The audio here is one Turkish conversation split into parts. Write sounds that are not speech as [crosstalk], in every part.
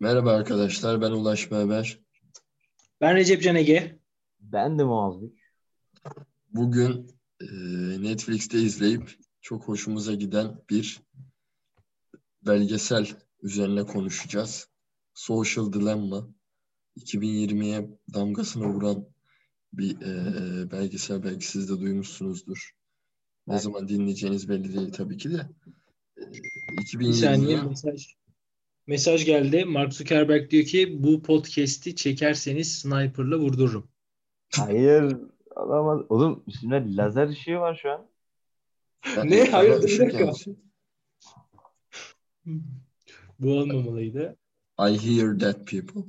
Merhaba arkadaşlar, ben Ulaş Berber. Ben Recep Can Ege. Ben de Muaz Bugün e, Netflix'te izleyip çok hoşumuza giden bir belgesel üzerine konuşacağız. Social Dilemma. 2020'ye damgasını vuran bir e, belgesel. Belki siz de duymuşsunuzdur. Ne zaman dinleyeceğiniz belli değil tabii ki de. E, Bir saniye mesaj. Mesaj geldi. Mark Zuckerberg diyor ki bu podcast'i çekerseniz sniper'la vurdururum. Hayır. Olamaz. Oğlum üstünde lazer ışığı var şu an. Ne? Hayır, bir dakika. [laughs] Bu olmamalıydı. I hear that people.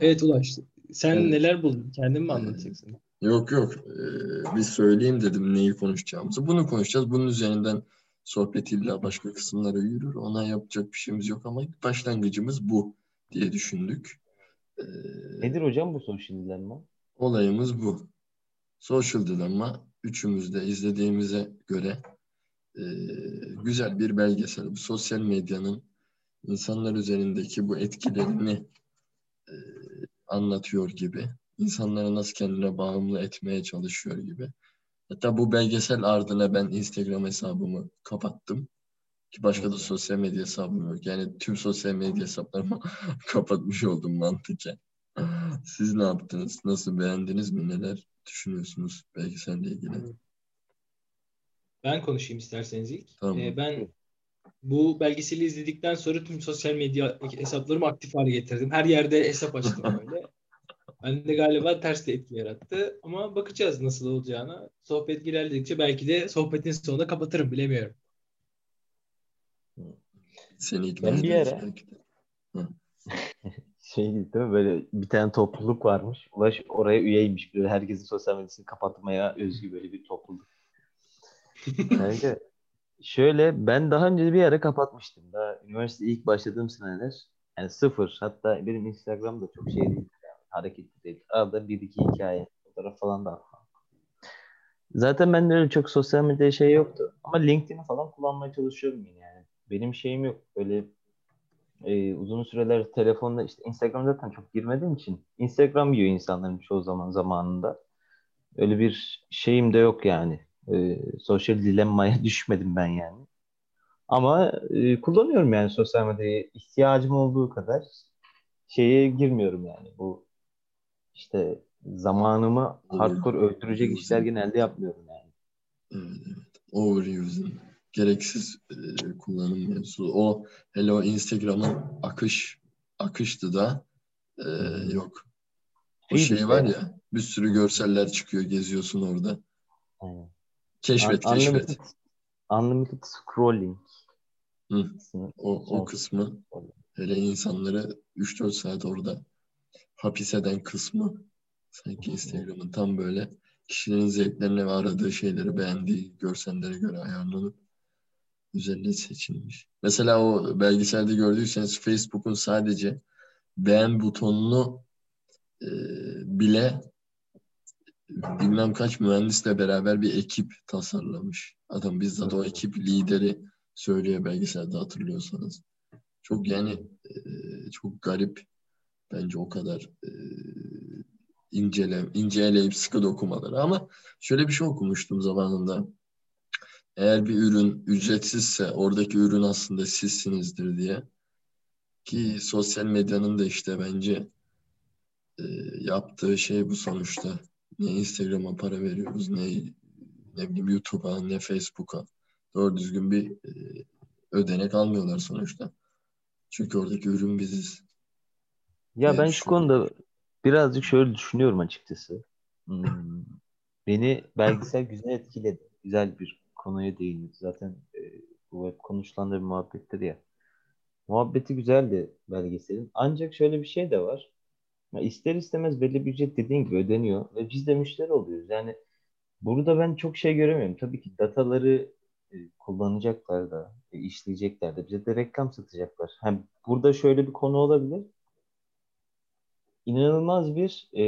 Evet Ulaş. Sen Evet. neler buldun? Kendin mi anlatacaksın? Yok yok. Ee, bir söyleyeyim dedim neyi konuşacağımızı. Bunu konuşacağız. Bunun üzerinden sohbet illa başka kısımlara yürür. Ona yapacak bir şeyimiz yok ama ilk başlangıcımız bu diye düşündük. Ee, Nedir hocam bu social dilemma? olayımız bu. Social Dilemma üçümüz de izlediğimize göre e, güzel bir belgesel. Bu sosyal medyanın insanlar üzerindeki bu etkilerini e, anlatıyor gibi. İnsanları nasıl kendine bağımlı etmeye çalışıyor gibi. Hatta bu belgesel ardına ben Instagram hesabımı kapattım. Ki başka da sosyal medya hesabım yok. Yani tüm sosyal medya hesaplarımı [laughs] kapatmış oldum mantıken. Siz ne yaptınız? Nasıl beğendiniz mi? Neler düşünüyorsunuz belgeselle ilgili? Ben konuşayım isterseniz ilk. Tamam. Ee, ben bu belgeseli izledikten sonra tüm sosyal medya hesaplarımı aktif hale getirdim. Her yerde hesap açtım [laughs] Ben de galiba ters de etki yarattı. Ama bakacağız nasıl olacağına. Sohbet ilerledikçe belki de sohbetin sonunda kapatırım bilemiyorum. Seni ikna Ben bir ara-. [laughs] Şey değil mi? Böyle bir tane topluluk varmış. Ulaş oraya üyeymiş. Böyle herkesin sosyal medyasını kapatmaya özgü böyle bir topluluk. [laughs] Kanka şöyle ben daha önce bir ara kapatmıştım. Daha üniversite ilk başladığım seneler. Yani sıfır. Hatta benim Instagram da çok şey değil. Hareketli değil. Arada bir iki hikaye. Fotoğraf falan da. Zaten bende öyle çok sosyal medya şey yoktu. Ama LinkedIn'i falan kullanmaya çalışıyorum yani. Benim şeyim yok. Böyle e, uzun süreler telefonda işte Instagram zaten çok girmediğim için Instagram yiyor insanların çoğu zaman zamanında. Öyle bir şeyim de yok yani. E, sosyal dilemmaya [laughs] düşmedim ben yani. Ama e, kullanıyorum yani sosyal medyayı ihtiyacım olduğu kadar şeye girmiyorum yani. Bu işte zamanımı hardcore öldürecek işler genelde yapmıyorum yani. Evet. Overusing. Gereksiz e, kullanım mevzusu. O hele o Instagram'ın akış akıştı da e, yok. O şey işte var ya. bir sürü görseller çıkıyor geziyorsun orada. Aynen. Keşfet Un- keşfet. Unlimited, unlimited scrolling. Hı. O, o kısmı hele insanları 3-4 saat orada hapis eden kısmı sanki Instagram'ın tam böyle kişilerin zevklerine ve aradığı şeyleri beğendiği görsellere göre ayarlanıp üzerine seçilmiş. Mesela o belgeselde gördüyseniz Facebook'un sadece beğen butonunu e, bile bilmem kaç mühendisle beraber bir ekip tasarlamış. Adam bizzat o ekip lideri söylüyor belgeselde hatırlıyorsanız. Çok yani e, çok garip bence o kadar e, incele, inceleyip sıkı dokumaları ama şöyle bir şey okumuştum zamanında. Eğer bir ürün ücretsizse oradaki ürün aslında sizsinizdir diye. Ki sosyal medyanın da işte bence e, yaptığı şey bu sonuçta. Ne Instagram'a para veriyoruz, ne ne bileyim YouTube'a, ne Facebook'a. Doğru düzgün bir e, ödenek almıyorlar sonuçta. Çünkü oradaki ürün biziz. Ya ben şu konuda birazcık şöyle düşünüyorum açıkçası. Hmm, Beni belgesel [laughs] güzel etkiledi. Güzel bir konuya değindi. Zaten e, bu hep konuşulan da bir muhabbettir ya. Muhabbeti güzeldi belgeselin. Ancak şöyle bir şey de var. Ya ister istemez belli bir ücret dediğin gibi ödeniyor ve biz de müşteri oluyoruz. Yani burada ben çok şey göremiyorum. Tabii ki dataları e, kullanacaklar da, e, işleyecekler de, bize de reklam satacaklar. Hem burada şöyle bir konu olabilir. İnanılmaz bir e,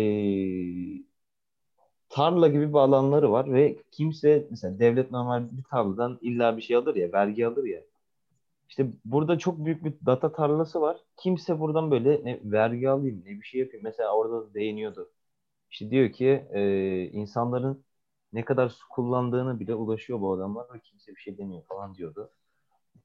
tarla gibi bir alanları var ve kimse mesela devlet normal bir tarladan illa bir şey alır ya, vergi alır ya. İşte burada çok büyük bir data tarlası var. Kimse buradan böyle ne vergi alayım ne bir şey yapayım. Mesela orada da değiniyordu. İşte diyor ki e, insanların ne kadar su kullandığını bile ulaşıyor bu adamlar ve kimse bir şey demiyor falan diyordu.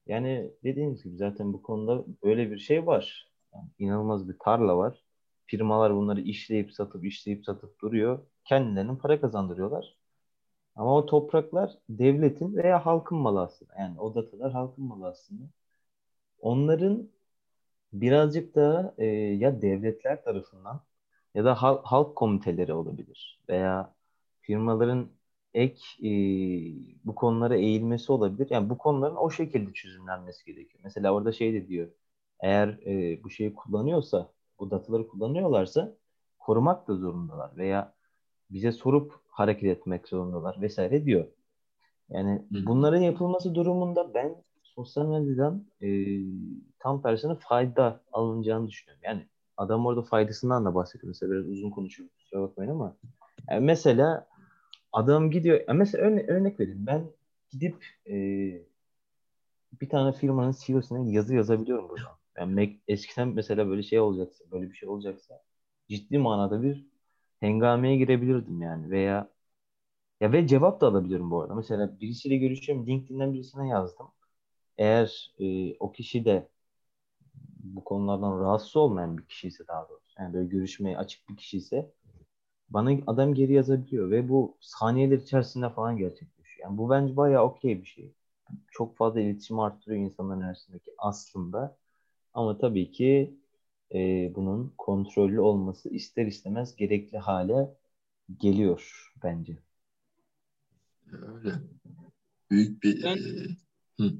Yani dediğiniz gibi zaten bu konuda böyle bir şey var. Yani inanılmaz bir tarla var. Firmalar bunları işleyip satıp işleyip satıp duruyor. Kendilerinin para kazandırıyorlar. Ama o topraklar devletin veya halkın malı aslında. Yani o datalar halkın malı aslında. Onların birazcık da e, ya devletler tarafından ya da halk, halk komiteleri olabilir veya firmaların ek e, bu konulara eğilmesi olabilir. Yani bu konuların o şekilde çözümlenmesi gerekiyor. Mesela orada şey de diyor. Eğer e, bu şeyi kullanıyorsa, bu dataları kullanıyorlarsa korumak da zorundalar veya bize sorup hareket etmek zorundalar vesaire diyor. Yani Hı. bunların yapılması durumunda ben sosyal medyadan e, tam tersine fayda alınacağını düşünüyorum. Yani adam orada faydasından da bahsediyor. Mesela biraz uzun konuşuyorum kusura bakmayın ama yani mesela adam gidiyor yani mesela örne örnek vereyim ben gidip e, bir tane firmanın CEO'suna yazı yazabiliyorum burada. Yani eskiden mesela böyle şey olacaksa böyle bir şey olacaksa ciddi manada bir hengameye girebilirdim yani veya ya ve cevap da alabiliyorum bu arada. Mesela birisiyle görüşüyorum. LinkedIn'den birisine yazdım. Eğer e, o kişi de bu konulardan rahatsız olmayan bir kişi ise daha doğrusu. Yani böyle görüşmeye açık bir kişi ise bana adam geri yazabiliyor ve bu saniyeler içerisinde falan gerçekleşiyor. Yani bu bence bayağı okey bir şey. Çok fazla iletişim arttırıyor insanların arasındaki aslında. Ama tabii ki e, bunun kontrollü olması ister istemez gerekli hale geliyor bence. Öyle. Büyük bir ben, e, hı.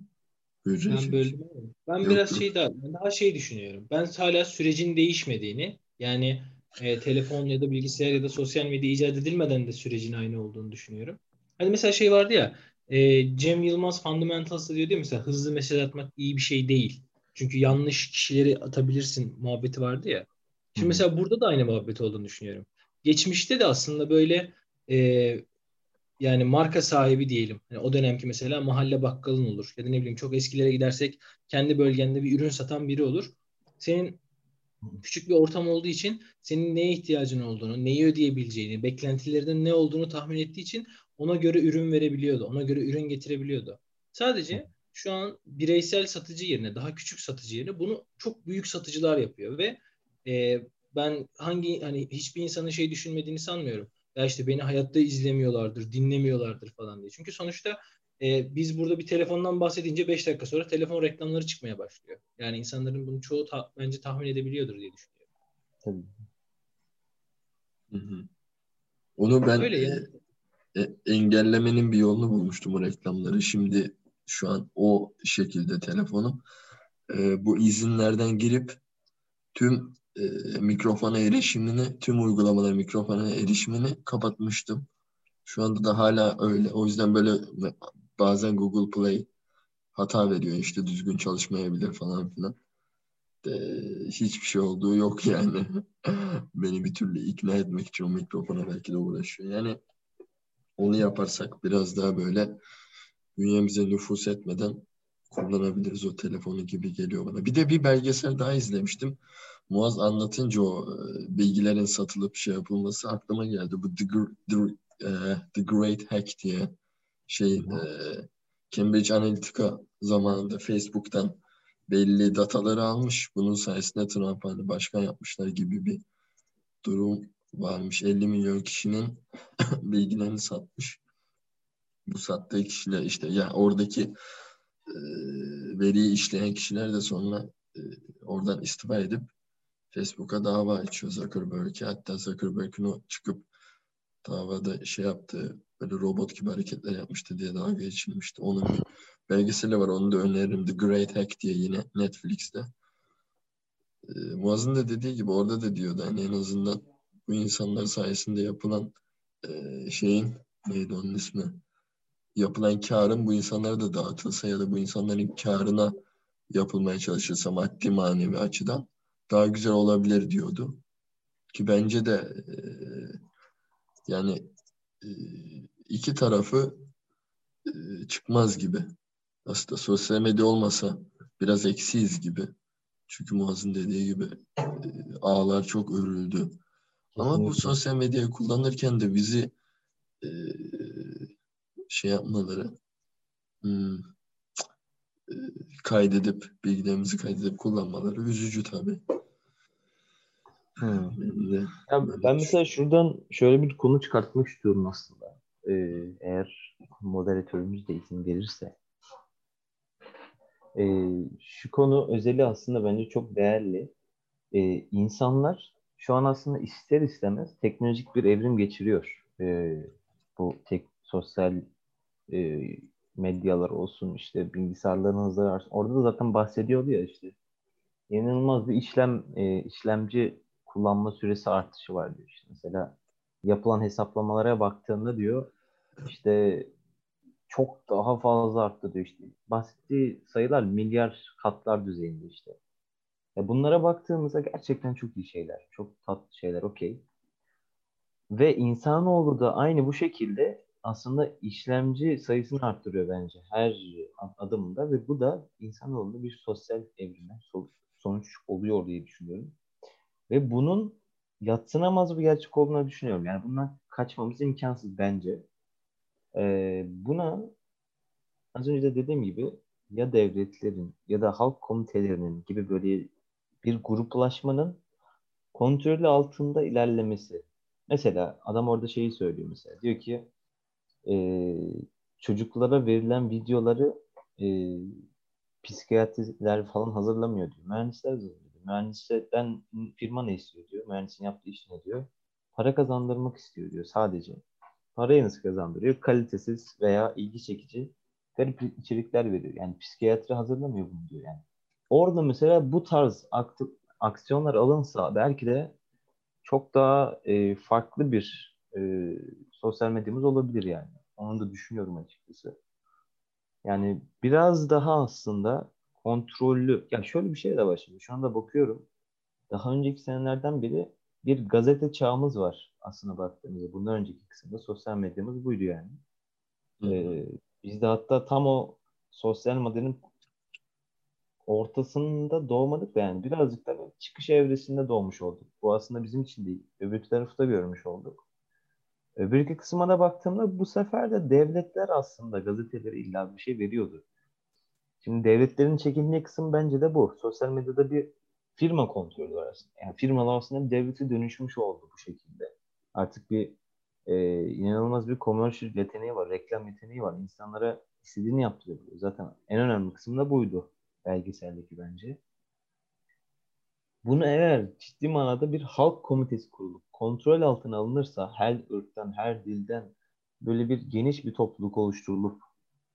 ben böldüm. Ben Yok, biraz şey daha, daha şey düşünüyorum. Ben hala sürecin değişmediğini yani e, telefon ya da bilgisayar ya da sosyal medya icat edilmeden de sürecin aynı olduğunu düşünüyorum. Hani mesela şey vardı ya e, Cem Yılmaz Fundamentals'ta diyor değil mi? Mesela hızlı mesaj atmak iyi bir şey değil. Çünkü yanlış kişileri atabilirsin muhabbeti vardı ya. Şimdi mesela burada da aynı muhabbet olduğunu düşünüyorum. Geçmişte de aslında böyle e, yani marka sahibi diyelim. Yani o dönemki mesela mahalle bakkalın olur. Ya da ne bileyim çok eskilere gidersek kendi bölgende bir ürün satan biri olur. Senin küçük bir ortam olduğu için senin neye ihtiyacın olduğunu, neyi ödeyebileceğini, beklentilerinin ne olduğunu tahmin ettiği için ona göre ürün verebiliyordu. Ona göre ürün getirebiliyordu. Sadece şu an bireysel satıcı yerine, daha küçük satıcı yerine bunu çok büyük satıcılar yapıyor ve e, ben hangi hani hiçbir insanın şey düşünmediğini sanmıyorum. Ya işte beni hayatta izlemiyorlardır, dinlemiyorlardır falan diye. Çünkü sonuçta e, biz burada bir telefondan bahsedince 5 dakika sonra telefon reklamları çıkmaya başlıyor. Yani insanların bunu çoğu ta- bence tahmin edebiliyordur diye düşünüyorum. Tabii. Hı hı. Onu ben Öyle yani. e, e, engellemenin bir yolunu bulmuştum bu reklamları. Şimdi şu an o şekilde telefonum. E, bu izinlerden girip tüm e, mikrofona erişimini, tüm uygulamalar mikrofona erişimini kapatmıştım. Şu anda da hala öyle. O yüzden böyle bazen Google Play hata veriyor işte düzgün çalışmayabilir falan filan. De, hiçbir şey olduğu yok yani. [laughs] Beni bir türlü ikna etmek için o mikrofona belki de uğraşıyor. Yani onu yaparsak biraz daha böyle bünyemize nüfus etmeden kullanabiliriz o telefonu gibi geliyor bana. Bir de bir belgesel daha izlemiştim. Muaz anlatınca o e, bilgilerin satılıp şey yapılması aklıma geldi. Bu The, The, uh, The Great Hack diye şey e, Cambridge Analytica zamanında Facebook'tan belli dataları almış. Bunun sayesinde Trump hani başkan yapmışlar gibi bir durum varmış. 50 milyon kişinin [laughs] bilgilerini satmış. Bu sattığı kişiler işte yani oradaki e, veriyi işleyen kişiler de sonra e, oradan istifa edip Facebook'a dava açıyor Zuckerberg'e. Hatta Zuckerberg'in o çıkıp davada şey yaptı böyle robot gibi hareketler yapmıştı diye dalga geçilmişti. Onun bir belgeseli var onu da öneririm. The Great Hack diye yine Netflix'te. Ee, Muaz'ın da dediği gibi orada da diyordu hani en azından bu insanlar sayesinde yapılan e, şeyin neydi onun ismi yapılan karın bu insanlara da dağıtılsa ya da bu insanların karına yapılmaya çalışılsa maddi manevi açıdan daha güzel olabilir diyordu. Ki bence de e, yani e, iki tarafı e, çıkmaz gibi. Aslında sosyal medya olmasa biraz eksiyiz gibi. Çünkü Muaz'ın dediği gibi e, ağlar çok örüldü. Ama bu sosyal medyayı kullanırken de bizi e, şey yapmaları hmm, kaydedip bilgilerimizi kaydedip kullanmaları üzücü tabii. Hmm. De Ya böyle ben mesela şuradan şöyle bir konu çıkartmak istiyorum aslında. Ee, eğer moderatörümüz de izin verirse. Ee, şu konu özeli aslında bence çok değerli. Ee, insanlar şu an aslında ister istemez teknolojik bir evrim geçiriyor. Ee, bu tek sosyal e, medyalar olsun işte bilgisayarların hızları artsın. Orada da zaten bahsediyordu ya işte inanılmaz bir işlem e, işlemci kullanma süresi artışı var diyor işte. Mesela yapılan hesaplamalara baktığında diyor işte çok daha fazla arttı diyor işte. Bahsettiği sayılar milyar katlar düzeyinde işte. Ya bunlara baktığımızda gerçekten çok iyi şeyler. Çok tatlı şeyler okey. Ve insanoğlu da aynı bu şekilde aslında işlemci sayısını arttırıyor bence her adımında ve bu da insanoğlunda bir sosyal evrime so- sonuç oluyor diye düşünüyorum. Ve bunun yatsınamaz bir gerçek olduğunu düşünüyorum. Yani bundan kaçmamız imkansız bence. Ee, buna az önce de dediğim gibi ya devletlerin ya da halk komitelerinin gibi böyle bir gruplaşmanın kontrolü altında ilerlemesi. Mesela adam orada şeyi söylüyor mesela. Diyor ki e, çocuklara verilen videoları e, psikiyatristler falan hazırlamıyor diyor. Mühendisler hazırlıyor. Mühendislerden firma ne istiyor diyor. Mühendisin yaptığı iş ne diyor. Para kazandırmak istiyor diyor sadece. Parayı nasıl kazandırıyor? Kalitesiz veya ilgi çekici garip içerikler veriyor. Yani psikiyatri hazırlamıyor bunu diyor yani. Orada mesela bu tarz aktif, aksiyonlar alınsa belki de çok daha e, farklı bir e, sosyal medyamız olabilir yani. Onu da düşünüyorum açıkçası. Yani biraz daha aslında kontrollü. Ya şöyle bir şey de var şimdi. Şu anda bakıyorum. Daha önceki senelerden beri bir gazete çağımız var aslında baktığımızda. Bundan önceki kısımda sosyal medyamız buydu yani. Hı hı. Ee, biz de hatta tam o sosyal medyanın ortasında doğmadık da yani birazcık da çıkış evresinde doğmuş olduk. Bu aslında bizim için değil. Öbür tarafı da görmüş olduk. Öbürki kısmına da baktığımda bu sefer de devletler aslında gazetelere illa bir şey veriyordu. Şimdi devletlerin çekindiği kısım bence de bu. Sosyal medyada bir firma kontrolü var aslında. Yani firmalar aslında bir devlete dönüşmüş oldu bu şekilde. Artık bir e, inanılmaz bir commercial yeteneği var, reklam yeteneği var. İnsanlara istediğini yaptırabiliyor. Zaten en önemli kısım da buydu belgeseldeki bence. Bunu eğer ciddi manada bir halk komitesi kurulup kontrol altına alınırsa her ırktan, her dilden böyle bir geniş bir topluluk oluşturulup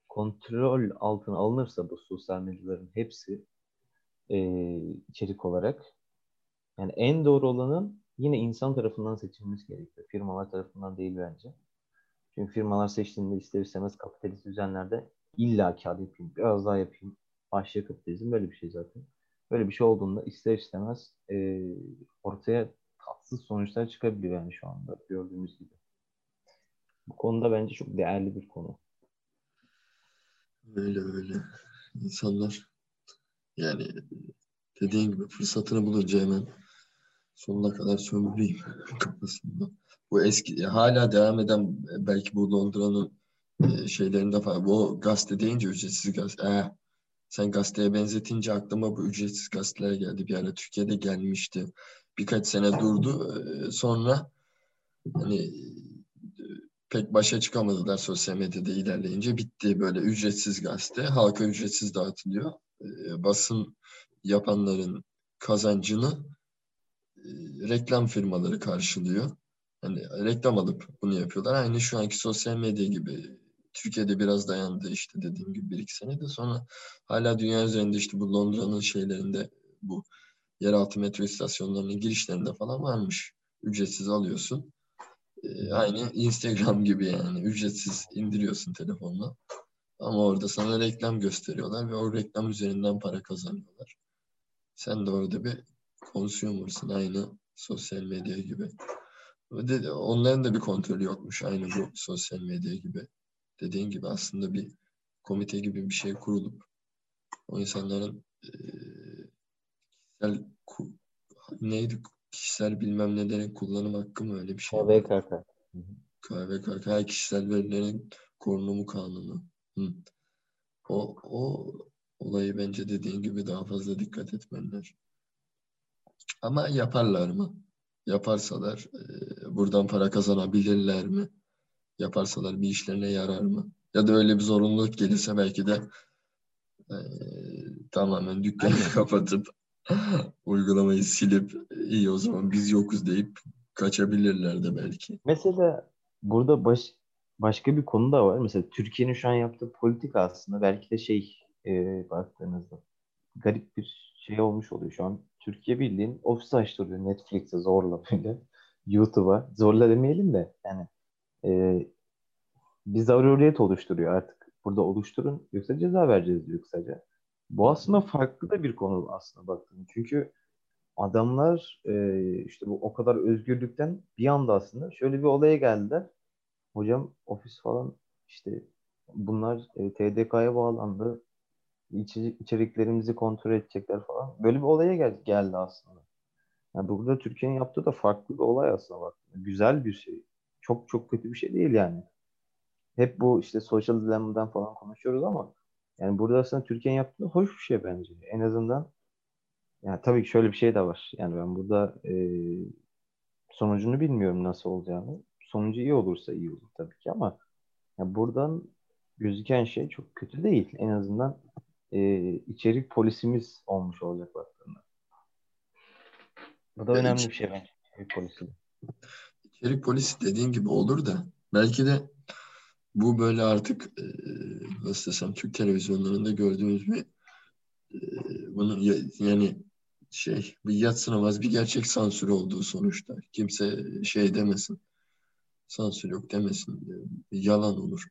kontrol altına alınırsa bu sosyal medyaların hepsi e, içerik olarak yani en doğru olanın yine insan tarafından seçilmesi gerekiyor. Firmalar tarafından değil bence. Çünkü firmalar seçtiğinde ister istemez kapitalist düzenlerde illa kar yapayım, biraz daha yapayım. Başlıca kapitalizm böyle bir şey zaten. Böyle bir şey olduğunda ister istemez e, ortaya tatsız sonuçlar çıkabiliyor yani şu anda gördüğümüz gibi. Bu konuda bence çok değerli bir konu. Öyle öyle. İnsanlar yani dediğin gibi fırsatını bulunca hemen sonuna kadar sömüreyim [laughs] kafasında. Bu eski hala devam eden belki bu Londra'nın e, şeylerinde falan. Bu gazete deyince ücretsiz gazete. Ee, sen gazeteye benzetince aklıma bu ücretsiz gazeteler geldi. Bir ara Türkiye'de gelmişti. Birkaç sene durdu. Ee, sonra hani e, pek başa çıkamadılar sosyal medyada ilerleyince bitti böyle ücretsiz gazete halka ücretsiz dağıtılıyor Ee, basın yapanların kazancını e, reklam firmaları karşılıyor hani reklam alıp bunu yapıyorlar aynı şu anki sosyal medya gibi Türkiye'de biraz dayandı işte dediğim gibi bir iki senede sonra hala dünya üzerinde işte bu Londra'nın şeylerinde bu yeraltı metro istasyonlarının girişlerinde falan varmış ücretsiz alıyorsun ee, aynı Instagram gibi yani ücretsiz indiriyorsun telefonla. Ama orada sana reklam gösteriyorlar ve o reklam üzerinden para kazanıyorlar. Sen de orada bir consumer'sın aynı sosyal medya gibi. Onların da bir kontrolü yokmuş aynı bu sosyal medya gibi. Dediğin gibi aslında bir komite gibi bir şey kurulup o insanların e, kişisel ku- neydi kişisel bilmem nelerin kullanım hakkı mı öyle bir şey. KVKK. KVKK kişisel verilerin korunumu kanunu. Hı. O, o olayı bence dediğin gibi daha fazla dikkat etmeliler. Ama yaparlar mı? Yaparsalar e, buradan para kazanabilirler mi? Yaparsalar bir işlerine yarar mı? Ya da öyle bir zorunluluk gelirse belki de e, tamamen dükkanı kapatıp [laughs] uygulamayı silip iyi o zaman biz yokuz deyip kaçabilirler de belki. Mesela burada baş, başka bir konu da var. Mesela Türkiye'nin şu an yaptığı politika aslında belki de şey e, baktığınızda garip bir şey olmuş oluyor şu an. Türkiye bildiğin ofis açtırıyor Netflix'e zorla böyle. YouTube'a zorla demeyelim de yani e, bir zaruriyet oluşturuyor artık. Burada oluşturun yoksa ceza vereceğiz diyor kısaca. Bu aslında farklı da bir konu aslında baktığında. Çünkü adamlar e, işte bu o kadar özgürlükten bir anda aslında şöyle bir olaya geldiler. Hocam ofis falan işte bunlar e, TDK'ya bağlandı. İçi, içeriklerimizi kontrol edecekler falan. Böyle bir olaya gel, geldi aslında. Yani burada Türkiye'nin yaptığı da farklı bir olay aslında bak. Güzel bir şey. Çok çok kötü bir şey değil yani. Hep bu işte social dilemma'dan falan konuşuyoruz ama yani burada aslında Türkiye'nin yaptığı hoş bir şey bence. En azından yani tabii ki şöyle bir şey de var. Yani ben burada e, sonucunu bilmiyorum nasıl olacağını. Sonucu iyi olursa iyi olur tabii ki ama yani buradan gözüken şey çok kötü değil. En azından e, içerik polisimiz olmuş olacak baktığında. Bu da önemli bir şey bence. Polisi. İçerik polisi dediğin gibi olur da belki de bu böyle artık e, nasıl desem Türk televizyonlarında gördüğümüz bir e, bunun ya- yani şey bir yadsınamaz bir gerçek sansür olduğu sonuçta. Kimse şey demesin. Sansür yok demesin. Yalan olur.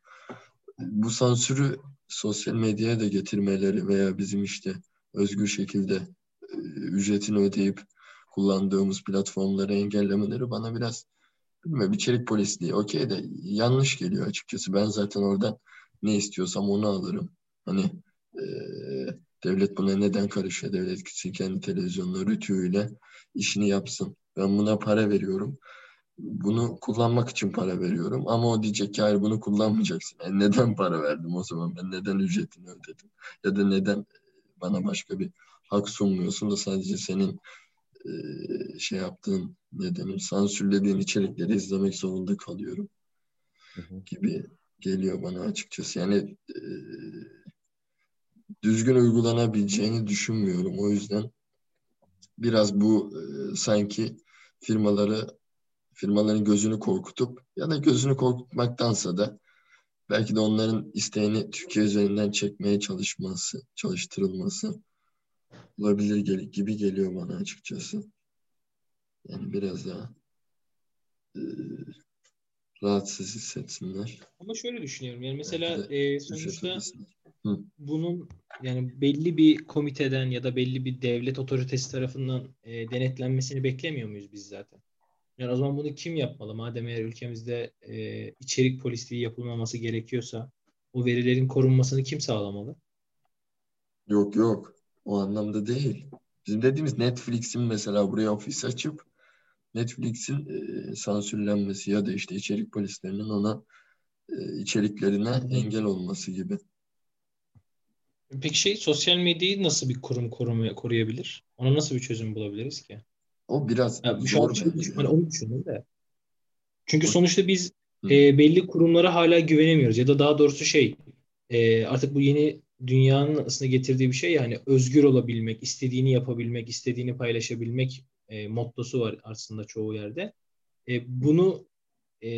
Bu sansürü sosyal medyaya da getirmeleri veya bizim işte özgür şekilde e, ücretini ödeyip kullandığımız platformları engellemeleri bana biraz bilmiyorum içerik polisliği okey de yanlış geliyor açıkçası. Ben zaten oradan ne istiyorsam onu alırım. Hani e, devlet buna neden karışıyor? Devlet gitsin kendi televizyonla rütüğüyle işini yapsın. Ben buna para veriyorum. Bunu kullanmak için para veriyorum. Ama o diyecek ki hayır bunu kullanmayacaksın. E neden para verdim o zaman? Ben neden ücretini ödedim? Ya da neden bana başka bir hak sunmuyorsun da sadece senin e, şey yaptığın ne denir sansürlediğin içerikleri izlemek zorunda kalıyorum Hı hı. gibi geliyor bana açıkçası. Yani e, düzgün uygulanabileceğini düşünmüyorum. O yüzden biraz bu e, sanki firmaları firmaların gözünü korkutup ya da gözünü korkutmaktansa da belki de onların isteğini Türkiye üzerinden çekmeye çalışması, çalıştırılması olabilir gibi geliyor bana açıkçası. Yani biraz daha e, rahatsız hissetsinler. Ama şöyle düşünüyorum. Yani mesela e, ücret sonuçta bunun yani belli bir komiteden ya da belli bir devlet otoritesi tarafından e, denetlenmesini beklemiyor muyuz biz zaten? Yani o zaman bunu kim yapmalı? Madem eğer ülkemizde e, içerik polisliği yapılmaması gerekiyorsa o verilerin korunmasını kim sağlamalı? Yok yok. O anlamda değil. Bizim dediğimiz Netflix'in mesela buraya ofis açıp Netflix'in e, sansürlenmesi ya da işte içerik polislerinin ona e, içeriklerine engel olması gibi. Peki şey sosyal medyayı nasıl bir kurum korumaya, koruyabilir? Ona nasıl bir çözüm bulabiliriz ki? O biraz Ya, an zor şey hani onu düşündüm de. Çünkü O- sonuçta biz Hı. e, belli kurumlara hala güvenemiyoruz. Ya da daha doğrusu şey e, artık bu yeni dünyanın aslında getirdiği bir şey yani özgür olabilmek, istediğini yapabilmek, istediğini paylaşabilmek e, mottosu var aslında çoğu yerde. E, bunu e,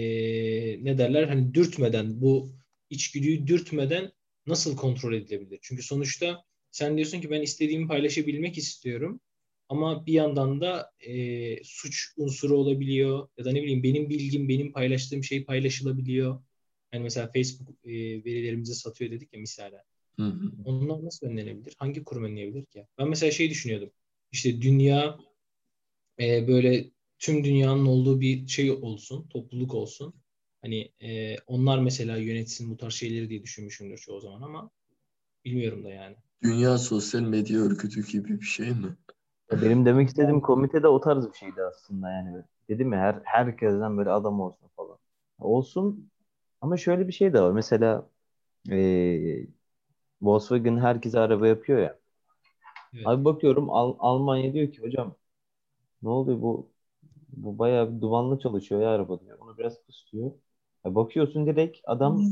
ne derler hani dürtmeden bu içgüdüyü dürtmeden nasıl kontrol edilebilir? Çünkü sonuçta sen diyorsun ki ben istediğimi paylaşabilmek istiyorum. Ama bir yandan da e, suç unsuru olabiliyor ya da ne bileyim benim bilgim, benim paylaştığım şey paylaşılabiliyor. Yani mesela Facebook e, verilerimizi satıyor dedik ya misalen. Hı hı. Onlar nasıl önlenebilir? Hangi kurum önleyebilir ki? Ben mesela şey düşünüyordum. İşte dünya e, böyle tüm dünyanın olduğu bir şey olsun, topluluk olsun. Hani e, onlar mesela yönetsin bu tarz şeyleri diye düşünmüşümdür çoğu zaman ama Bilmiyorum da yani. Dünya Sosyal Medya Örgütü gibi bir şey mi? Ya Benim demek istediğim komite de o tarz bir şeydi aslında yani. Dedim ya her herkesten böyle adam olsun falan. Olsun ama şöyle bir şey de var. Mesela eee Volkswagen herkese araba yapıyor ya. Evet. Abi bakıyorum Al- Almanya diyor ki hocam ne oluyor bu bu bayağı bir dumanlı çalışıyor ya araba diyor. Onu biraz kıs diyor. Ya bakıyorsun direkt adam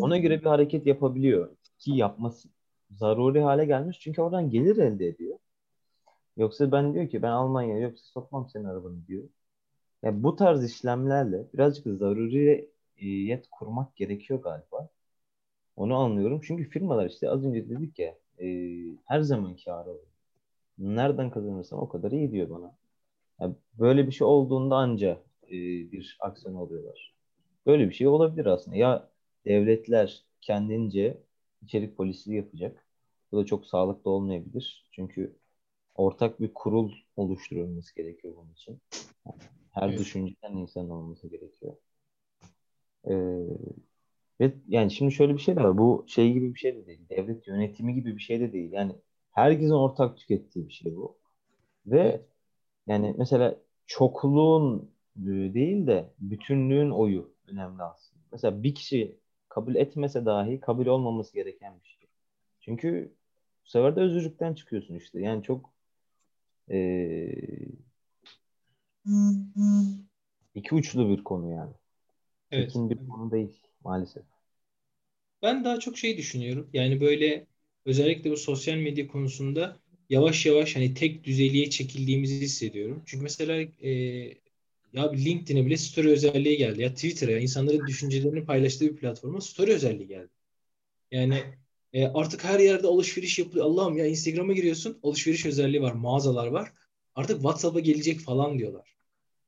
ona göre bir hareket yapabiliyor. Ki yapması zaruri hale gelmiş. Çünkü oradan gelir elde ediyor. Yoksa ben diyor ki ben Almanya'ya yoksa sokmam senin arabanı diyor. Ya bu tarz işlemlerle birazcık zaruriyet kurmak gerekiyor galiba. Onu anlıyorum. Çünkü firmalar işte az önce dedik ya e, her zaman kârı oluyor. Nereden kazanırsam o kadar iyi diyor bana. Ya böyle bir şey olduğunda anca e, bir aksiyon alıyorlar. Böyle bir şey olabilir aslında. Ya devletler kendince içerik polisliği yapacak. Bu da çok sağlıklı olmayabilir. Çünkü ortak bir kurul oluşturulması gerekiyor bunun için. Her Evet. düşünceden insan olması gerekiyor. Ee, ve yani şimdi şöyle bir şey de var. Bu şey gibi bir şey de değil. Devlet yönetimi gibi bir şey de değil. Yani herkesin ortak tükettiği bir şey bu. Ve Evet. Yani mesela çokluğun e, değil de bütünlüğün oyu önemli aslında. Mesela bir kişi kabul etmese dahi kabul olmaması gereken bir şey. Çünkü bu sefer de özgürlükten çıkıyorsun işte. Yani çok e, iki uçlu bir konu yani. Evet. Tekin bir konu değil maalesef. Ben daha çok şey düşünüyorum. Yani böyle özellikle bu sosyal medya konusunda yavaş yavaş hani tek düzeliğe çekildiğimizi hissediyorum. Çünkü mesela e, ya LinkedIn'e bile story özelliği geldi. Ya Twitter'a insanların düşüncelerini paylaştığı bir platforma story özelliği geldi. Yani e, artık her yerde alışveriş yapılıyor. Allah'ım ya Instagram'a giriyorsun alışveriş özelliği var, mağazalar var. Artık WhatsApp'a gelecek falan diyorlar.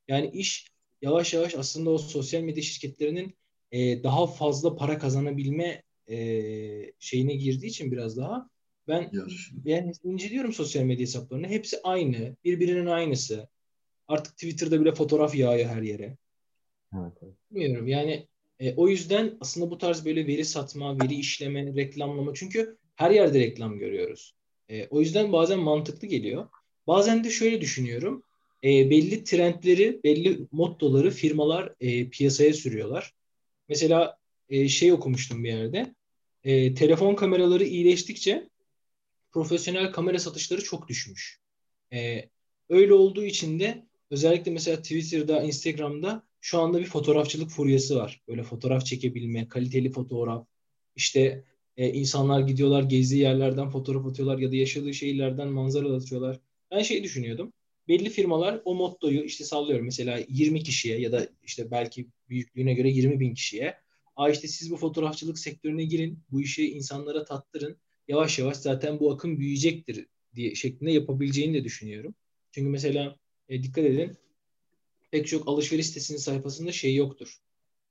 Yani iş yavaş yavaş aslında o sosyal medya şirketlerinin e, daha fazla para kazanabilme e, şeyine girdiği için biraz daha ben Yarış. yani inceliyorum sosyal medya hesaplarını. Hepsi aynı. Birbirinin aynısı. Artık Twitter'da bile fotoğraf yağıyor her yere. Evet, evet. Bilmiyorum yani e, o yüzden aslında bu tarz böyle veri satma, veri işleme, reklamlama çünkü her yerde reklam görüyoruz. E, o yüzden bazen mantıklı geliyor. Bazen de şöyle düşünüyorum. E, belli trendleri, belli mottoları firmalar e, piyasaya sürüyorlar. Mesela e, şey okumuştum bir yerde. E, telefon kameraları iyileştikçe profesyonel kamera satışları çok düşmüş. E, öyle olduğu için de özellikle mesela Twitter'da, Instagram'da şu anda bir fotoğrafçılık furyası var. Böyle fotoğraf çekebilme, kaliteli fotoğraf. İşte e, insanlar gidiyorlar gezdiği yerlerden fotoğraf atıyorlar ya da yaşadığı şehirlerden manzara atıyorlar. Ben şey düşünüyordum. Belli firmalar o mottoyu işte sallıyorum mesela 20 kişiye ya da işte belki büyüklüğüne göre 20 bin kişiye. Aa işte siz bu fotoğrafçılık sektörüne girin, bu işi insanlara tattırın. Yavaş yavaş zaten bu akım büyüyecektir diye şeklinde yapabileceğini de düşünüyorum. Çünkü mesela e, dikkat edin pek çok alışveriş sitesinin sayfasında şey yoktur.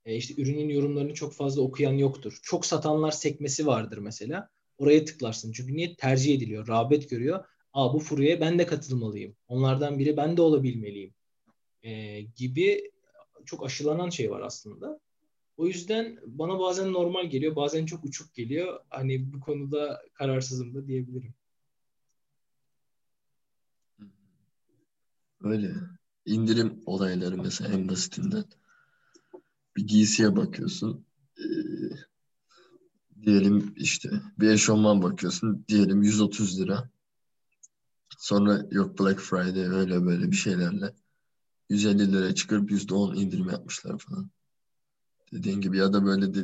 E, işte ürünün yorumlarını çok fazla okuyan yoktur. Çok satanlar sekmesi vardır mesela. Oraya tıklarsın. Çünkü niye? Tercih ediliyor. Rağbet görüyor. Aa bu furyaya ben de katılmalıyım. Onlardan biri ben de olabilmeliyim. E, gibi çok aşılanan şey var aslında. O yüzden bana bazen normal geliyor, bazen çok uçuk geliyor. Hani bu konuda kararsızım da diyebilirim. Öyle. İndirim olayları mesela en basitinden. Bir giysiye bakıyorsun. Ee, diyelim işte bir eşofman bakıyorsun. Diyelim 130 lira. Sonra yok Black Friday öyle böyle bir şeylerle 150 liraya çıkarıp %10 indirim yapmışlar falan. Dediğin gibi ya da böyle de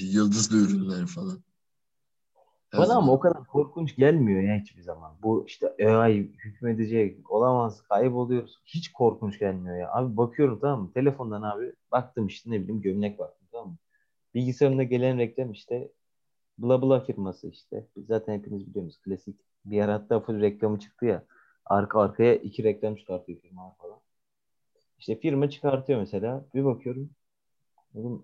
yıldızlı ürünler falan. Her Bana ama zaman. o kadar korkunç gelmiyor ya hiçbir zaman. Bu işte AI hükmedecek, olamaz, kayboluyoruz. Hiç korkunç gelmiyor ya. Abi bakıyorum tamam mı? Telefondan abi baktım işte ne bileyim gömlek baktım tamam mı? Bilgisayarımda gelen reklam işte bla bla firması işte. Zaten hepiniz biliyorsunuz klasik. Bir ara hatta full reklamı çıktı ya. Arka arkaya iki reklam çıkartıyor firma falan. İşte firma çıkartıyor mesela. Bir bakıyorum. Dedim,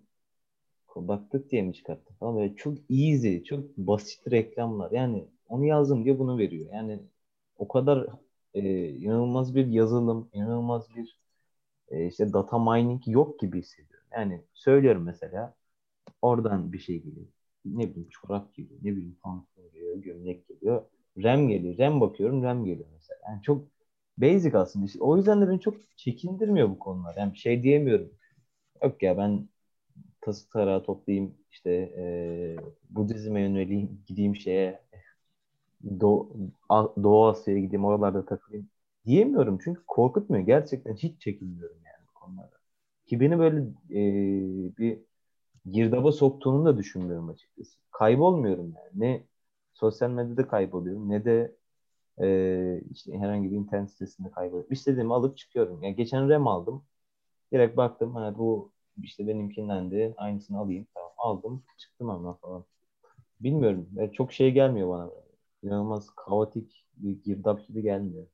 baktık diye mi çıkarttı falan böyle çok easy, çok basit reklamlar. Yani onu yazdım diye bunu veriyor. Yani o kadar e, inanılmaz bir yazılım, inanılmaz bir e, işte data mining yok gibi hissediyorum. Yani söylüyorum mesela oradan bir şey geliyor. Ne bileyim çorap geliyor, ne bileyim pantolon geliyor, RAM geliyor. RAM bakıyorum RAM geliyor mesela. Yani çok basic aslında. İşte o yüzden de beni çok çekindirmiyor bu konular. Yani şey diyemiyorum. Yok ya ben tası tarağı toplayayım işte e, Budizm'e yöneleyim gideyim şeye Doğu, Doğu Asya'ya gideyim oralarda takılayım diyemiyorum çünkü korkutmuyor. Gerçekten hiç çekinmiyorum yani konularda. Ki beni böyle e, bir girdaba soktuğunu da düşünmüyorum açıkçası. Kaybolmuyorum yani. Ne sosyal medyada kayboluyorum ne de e, işte herhangi bir internet sitesinde kayboluyorum. İstediğimi alıp çıkıyorum. Yani geçen RAM aldım. Direkt baktım hani bu işte benimkinden de aynısını alayım. Tamam aldım çıktım ama falan. Bilmiyorum. Yani çok şey gelmiyor bana. İnanılmaz kaotik bir girdap gibi gelmiyor.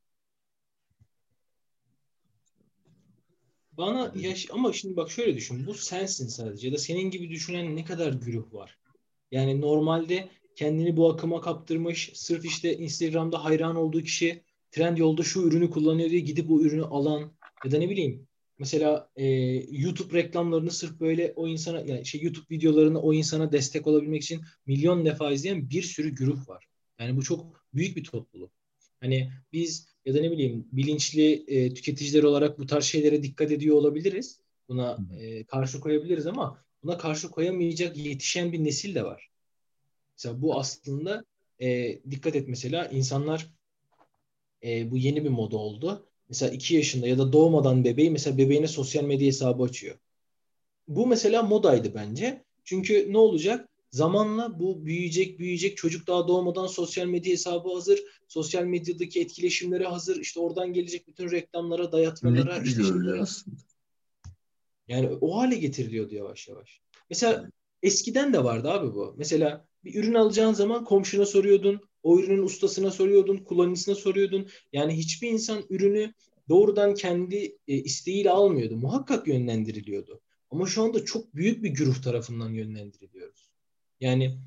Bana yaş ama şimdi bak şöyle düşün. Bu sensin sadece ya da senin gibi düşünen ne kadar güruh var. Yani normalde kendini bu akıma kaptırmış, sırf işte Instagram'da hayran olduğu kişi trend yolda şu ürünü kullanıyor diye gidip o ürünü alan ya da ne bileyim mesela e, YouTube reklamlarını sırf böyle o insana yani şey YouTube videolarını o insana destek olabilmek için milyon defa izleyen bir sürü güruh var. Yani bu çok büyük bir topluluk. Hani biz ya da ne bileyim bilinçli e, tüketiciler olarak bu tarz şeylere dikkat ediyor olabiliriz. Buna e, karşı koyabiliriz ama buna karşı koyamayacak yetişen bir nesil de var. Mesela bu aslında e, dikkat et mesela insanlar e, bu yeni bir moda oldu. Mesela iki yaşında ya da doğmadan bebeği mesela bebeğine sosyal medya hesabı açıyor. Bu mesela modaydı bence. Çünkü ne olacak? Zamanla bu büyüyecek büyüyecek çocuk daha doğmadan sosyal medya hesabı hazır. Sosyal medyadaki etkileşimlere hazır. İşte oradan gelecek bütün reklamlara, dayatmalara. Lig işte aslında. Yani o hale getiriliyordu yavaş yavaş. Mesela eskiden de vardı abi bu. Mesela bir ürün alacağın zaman komşuna soruyordun. O ürünün ustasına soruyordun. Kullanıcısına soruyordun. Yani hiçbir insan ürünü doğrudan kendi e, isteğiyle almıyordu. Muhakkak yönlendiriliyordu. Ama şu anda çok büyük bir güruh tarafından yönlendiriliyoruz. Yani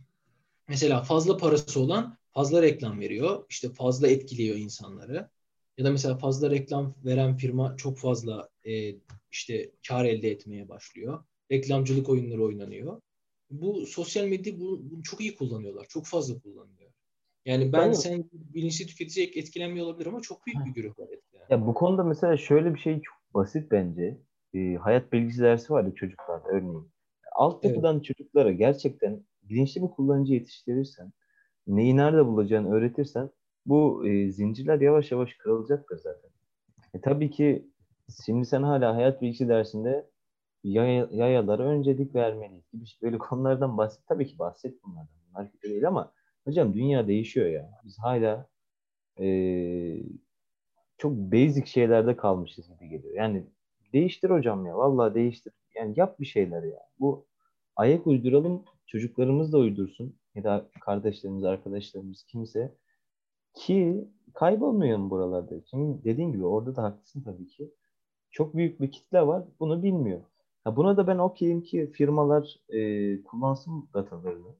mesela fazla parası olan fazla reklam veriyor. İşte fazla etkiliyor insanları. Ya da mesela fazla reklam veren firma çok fazla e, işte kar elde etmeye başlıyor. Reklamcılık oyunları oynanıyor. Bu sosyal medya bunu, bunu çok iyi kullanıyorlar. Çok fazla kullanılıyor. Yani ben Aynen. sen bilinçli tüketici etkilenmiyor olabilir ama çok büyük bir güruh var etkilenen. Ya bu konuda mesela şöyle bir şey çok basit bence. Ee, hayat bilgisi dersi var ya çocuklarda örneğin. Altyapıdan çocuklara gerçekten bilinçli bir kullanıcı yetiştirirsen, neyi nerede bulacağını öğretirsen bu e, zincirler yavaş yavaş kırılacaktır zaten. E, tabii ki şimdi sen hala hayat bilgisi dersinde yaya, yayalara öncelik vermeliyiz gibi böyle konulardan bahset. Tabii ki bahset bunlardan. Bunlar kötü değil ama hocam dünya değişiyor ya. Biz hala e, çok basic şeylerde kalmışız gibi geliyor. Yani değiştir hocam ya. Vallahi değiştir. Yani yap bir şeyler ya. Bu ayak uyduralım. Çocuklarımız da uydursun. Ya da kardeşlerimiz, arkadaşlarımız kimse. Ki kaybolmayalım buralarda. Şimdi dediğin gibi orada da haklısın tabii ki. Çok büyük bir kitle var. Bunu bilmiyor. Ha buna da ben okeyim ki firmalar e, kullansın datalarını.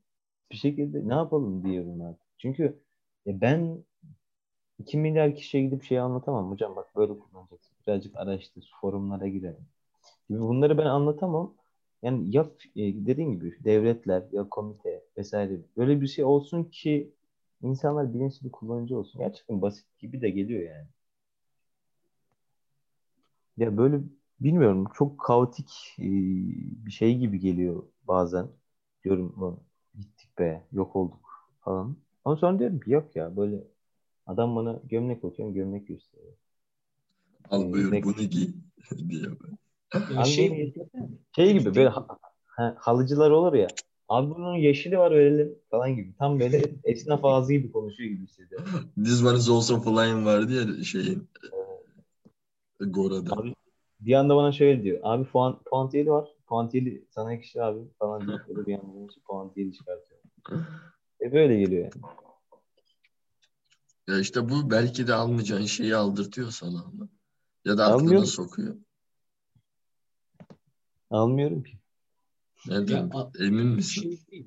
Bir şekilde ne yapalım diyorum artık. Çünkü e, ben 2 milyar kişiye gidip şey anlatamam. Hocam bak böyle kullanacaksın. Birazcık araştır, forumlara girelim. Gibi bunları ben anlatamam. Yani ya e, dediğim gibi devletler ya komite vesaire böyle bir şey olsun ki insanlar bilinçli kullanıcı olsun. Gerçekten basit gibi de geliyor yani. Ya böyle bilmiyorum çok kaotik e, bir şey gibi geliyor bazen. Diyorum "Lan gittik be yok olduk falan. Ama sonra diyorum ki yok ya böyle adam bana gömlek atıyorum gömlek gösteriyor. Al Ee, buyur bunu giy [laughs] diye Abi şey Şey gibi böyle ha- ha- halıcılar olur ya. Abi bunun yeşili var verelim falan gibi. Tam böyle [laughs] esnaf ağzı gibi konuşuyor gibi hissediyorum. [laughs] This one is also flying vardı ya şeyin Gora'da. Abi bir anda bana şöyle diyor. Abi puan, puantiyeli var. Puantiyeli sana yakışır abi falan böyle bir anda puantiyeli çıkartıyor. E böyle geliyor yani. Ya işte bu belki de almayacağın şeyi aldırtıyor sana ama. Ya da aklına Almıyorum. sokuyor. Almıyorum ki. Nereden? a- Emin misin? şey.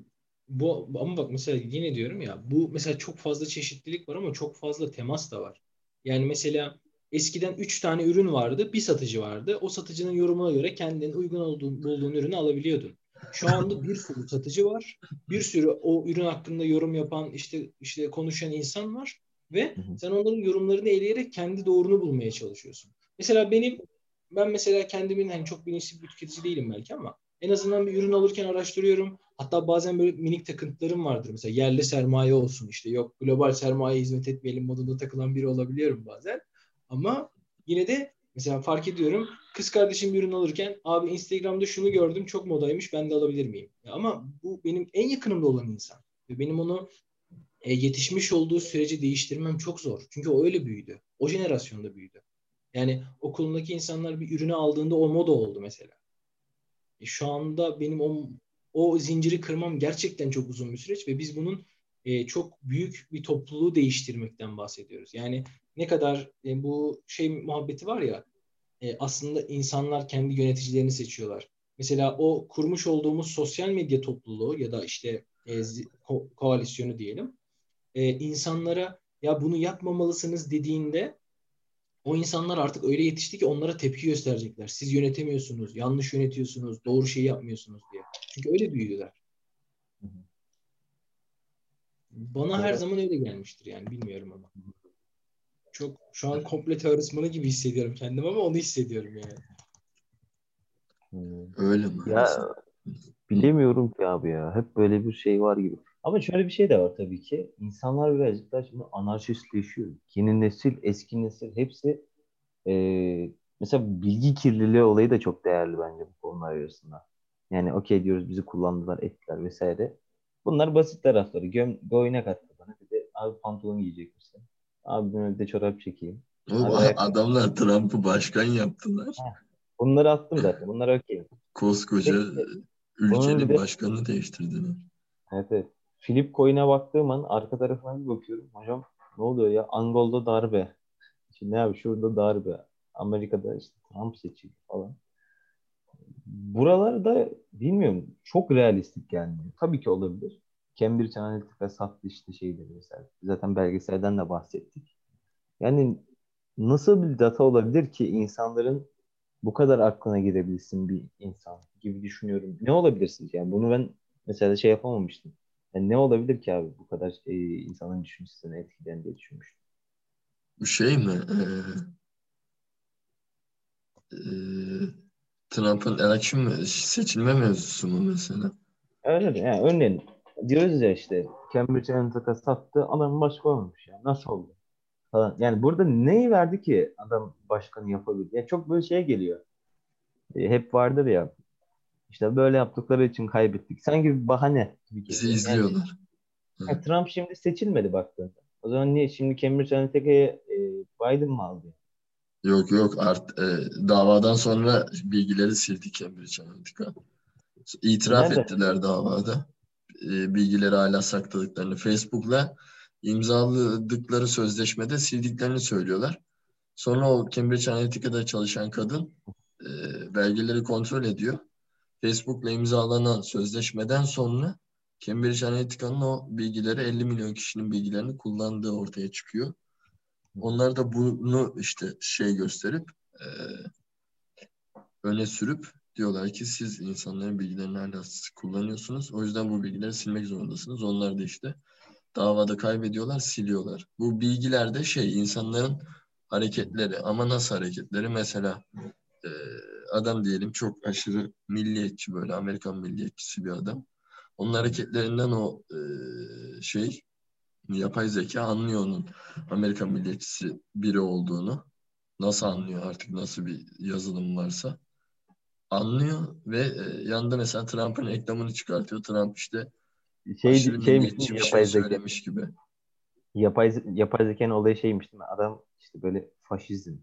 Bu ama bak mesela yine diyorum ya bu mesela çok fazla çeşitlilik var ama çok fazla temas da var. Yani mesela eskiden 3 tane ürün vardı, bir satıcı vardı. O satıcının yorumuna göre kendine uygun olduğun, bulduğun ürünü alabiliyordun. Şu anda bir sürü satıcı var. Bir sürü o ürün hakkında yorum yapan, işte işte konuşan insan var. Ve sen onların yorumlarını eleyerek kendi doğrunu bulmaya çalışıyorsun. Mesela benim ben mesela kendimin hani çok bilinçli bir tüketici değilim belki ama en azından bir ürün alırken araştırıyorum. Hatta bazen böyle minik takıntılarım vardır. Mesela yerli sermaye olsun işte yok global sermaye hizmet etmeyelim modunda takılan biri olabiliyorum bazen. Ama yine de mesela fark ediyorum kız kardeşim bir ürün alırken abi Instagram'da şunu gördüm çok modaymış ben de alabilir miyim? Ama bu benim en yakınımda olan insan. Ve benim onu e, yetişmiş olduğu süreci değiştirmem çok zor. Çünkü o öyle büyüdü. O jenerasyonda büyüdü. Yani okulundaki insanlar bir ürünü aldığında o moda oldu mesela. E, şu anda benim o, o zinciri kırmam gerçekten çok uzun bir süreç ve biz bunun e, çok büyük bir topluluğu değiştirmekten bahsediyoruz. Yani ne kadar e, bu şey muhabbeti var ya e, aslında insanlar kendi yöneticilerini seçiyorlar. Mesela o kurmuş olduğumuz sosyal medya topluluğu ya da işte e, ko- koalisyonu diyelim e, insanlara ya bunu yapmamalısınız dediğinde o insanlar artık öyle yetişti ki onlara tepki gösterecekler. Siz yönetemiyorsunuz, yanlış yönetiyorsunuz, doğru şeyi yapmıyorsunuz diye. Çünkü öyle büyüdüler. Bana her Evet. zaman öyle gelmiştir yani bilmiyorum ama. Çok şu an komple teorismanı gibi hissediyorum kendimi ama onu hissediyorum yani. Hmm. Öyle mi? Ya bilemiyorum ki abi ya. Hep böyle bir şey var gibi. Ama şöyle bir şey de var tabii ki. İnsanlar birazcık daha şimdi anarşistleşiyor. Yeni nesil, eski nesil hepsi eee, mesela bilgi kirliliği olayı da çok değerli bence bu konular arasında. Yani okey diyoruz bizi kullandılar, ettiler vesaire. Bunlar basit tarafları. Göm, boyuna kattı bana. Bir de abi pantolon giyecek misin? Abi ben bir de çorap çekeyim. Oğlum, Abi ayakkabı- adamlar Trump'ı başkan yaptılar. Bunları attım zaten. Bunlar okey. Koskoca Peki, ülkenin de- başkanını değiştirdiler. Evet, evet. Flip coin'e baktığım an arka tarafına bir bakıyorum. Hocam ne oluyor ya? Angol'da darbe. Şimdi ne abi şurada darbe. Amerika'da işte Trump seçildi falan. Buralarda bilmiyorum çok realistik gelmiyor. Tabii ki olabilir. Cambridge Analytica sattı işte şeyleri mesela. Zaten belgeselden de bahsettik. Yani nasıl bir data olabilir ki insanların bu kadar aklına girebilsin bir insan gibi düşünüyorum. Ne olabilir sizce? Yani bunu ben mesela şey yapamamıştım. Yani ne olabilir ki abi bu kadar e, insanın düşüncesini etkileyen diye düşünmüştüm. Bu şey mi? Ee, ee, Trump'ın election mi? Seçilme mevzusu mu mesela? Öyle yani örneğin diyoruz ya işte Cambridge Analytica sattı adam başkan olmuş ya. Nasıl oldu? Falan. Yani burada neyi verdi ki adam başkanı yapabildi? Ya çok böyle şey geliyor. E, hep vardır ya işte böyle yaptıkları için kaybettik. Sanki bir bahane gibi Bizi. Yani- izliyorlar. Ha, Trump şimdi seçilmedi baktığında. O zaman niye şimdi Cambridge Analytica'yı e, Biden mı aldı? Yok yok art, e, davadan sonra bilgileri sildi Cambridge Analytica. İtiraf Nerede? ettiler davada. E, bilgileri hala sakladıklarını. Facebook'la imzaladıkları sözleşmede sildiklerini söylüyorlar. Sonra o Cambridge Analytica'da çalışan kadın e, belgeleri kontrol ediyor. Facebook'la imzalanan sözleşmeden sonra Cambridge Analytica'nın o bilgileri 50 milyon kişinin bilgilerini kullandığı ortaya çıkıyor. Onlar da bunu işte şey gösterip e, öne sürüp diyorlar ki siz insanların bilgilerini hala kullanıyorsunuz. O yüzden bu bilgileri silmek zorundasınız. Onlar da işte davada kaybediyorlar, siliyorlar. Bu bilgiler de şey insanların hareketleri ama nasıl hareketleri? Mesela e, adam diyelim çok aşırı milliyetçi böyle Amerikan milliyetçisi bir adam. Onun hareketlerinden o e, şey yapay zeka anlıyor onun Amerikan milliyetçisi biri olduğunu. Nasıl anlıyor artık nasıl bir yazılım varsa. Anlıyor ve e, yanında mesela Trump'ın reklamını çıkartıyor. Trump işte Şey, aşırı şeymiş bir yapay şey söylemiş gibi. Yapay, yapay zekanın olayı şeymiş değil mi? Adam işte böyle faşizm,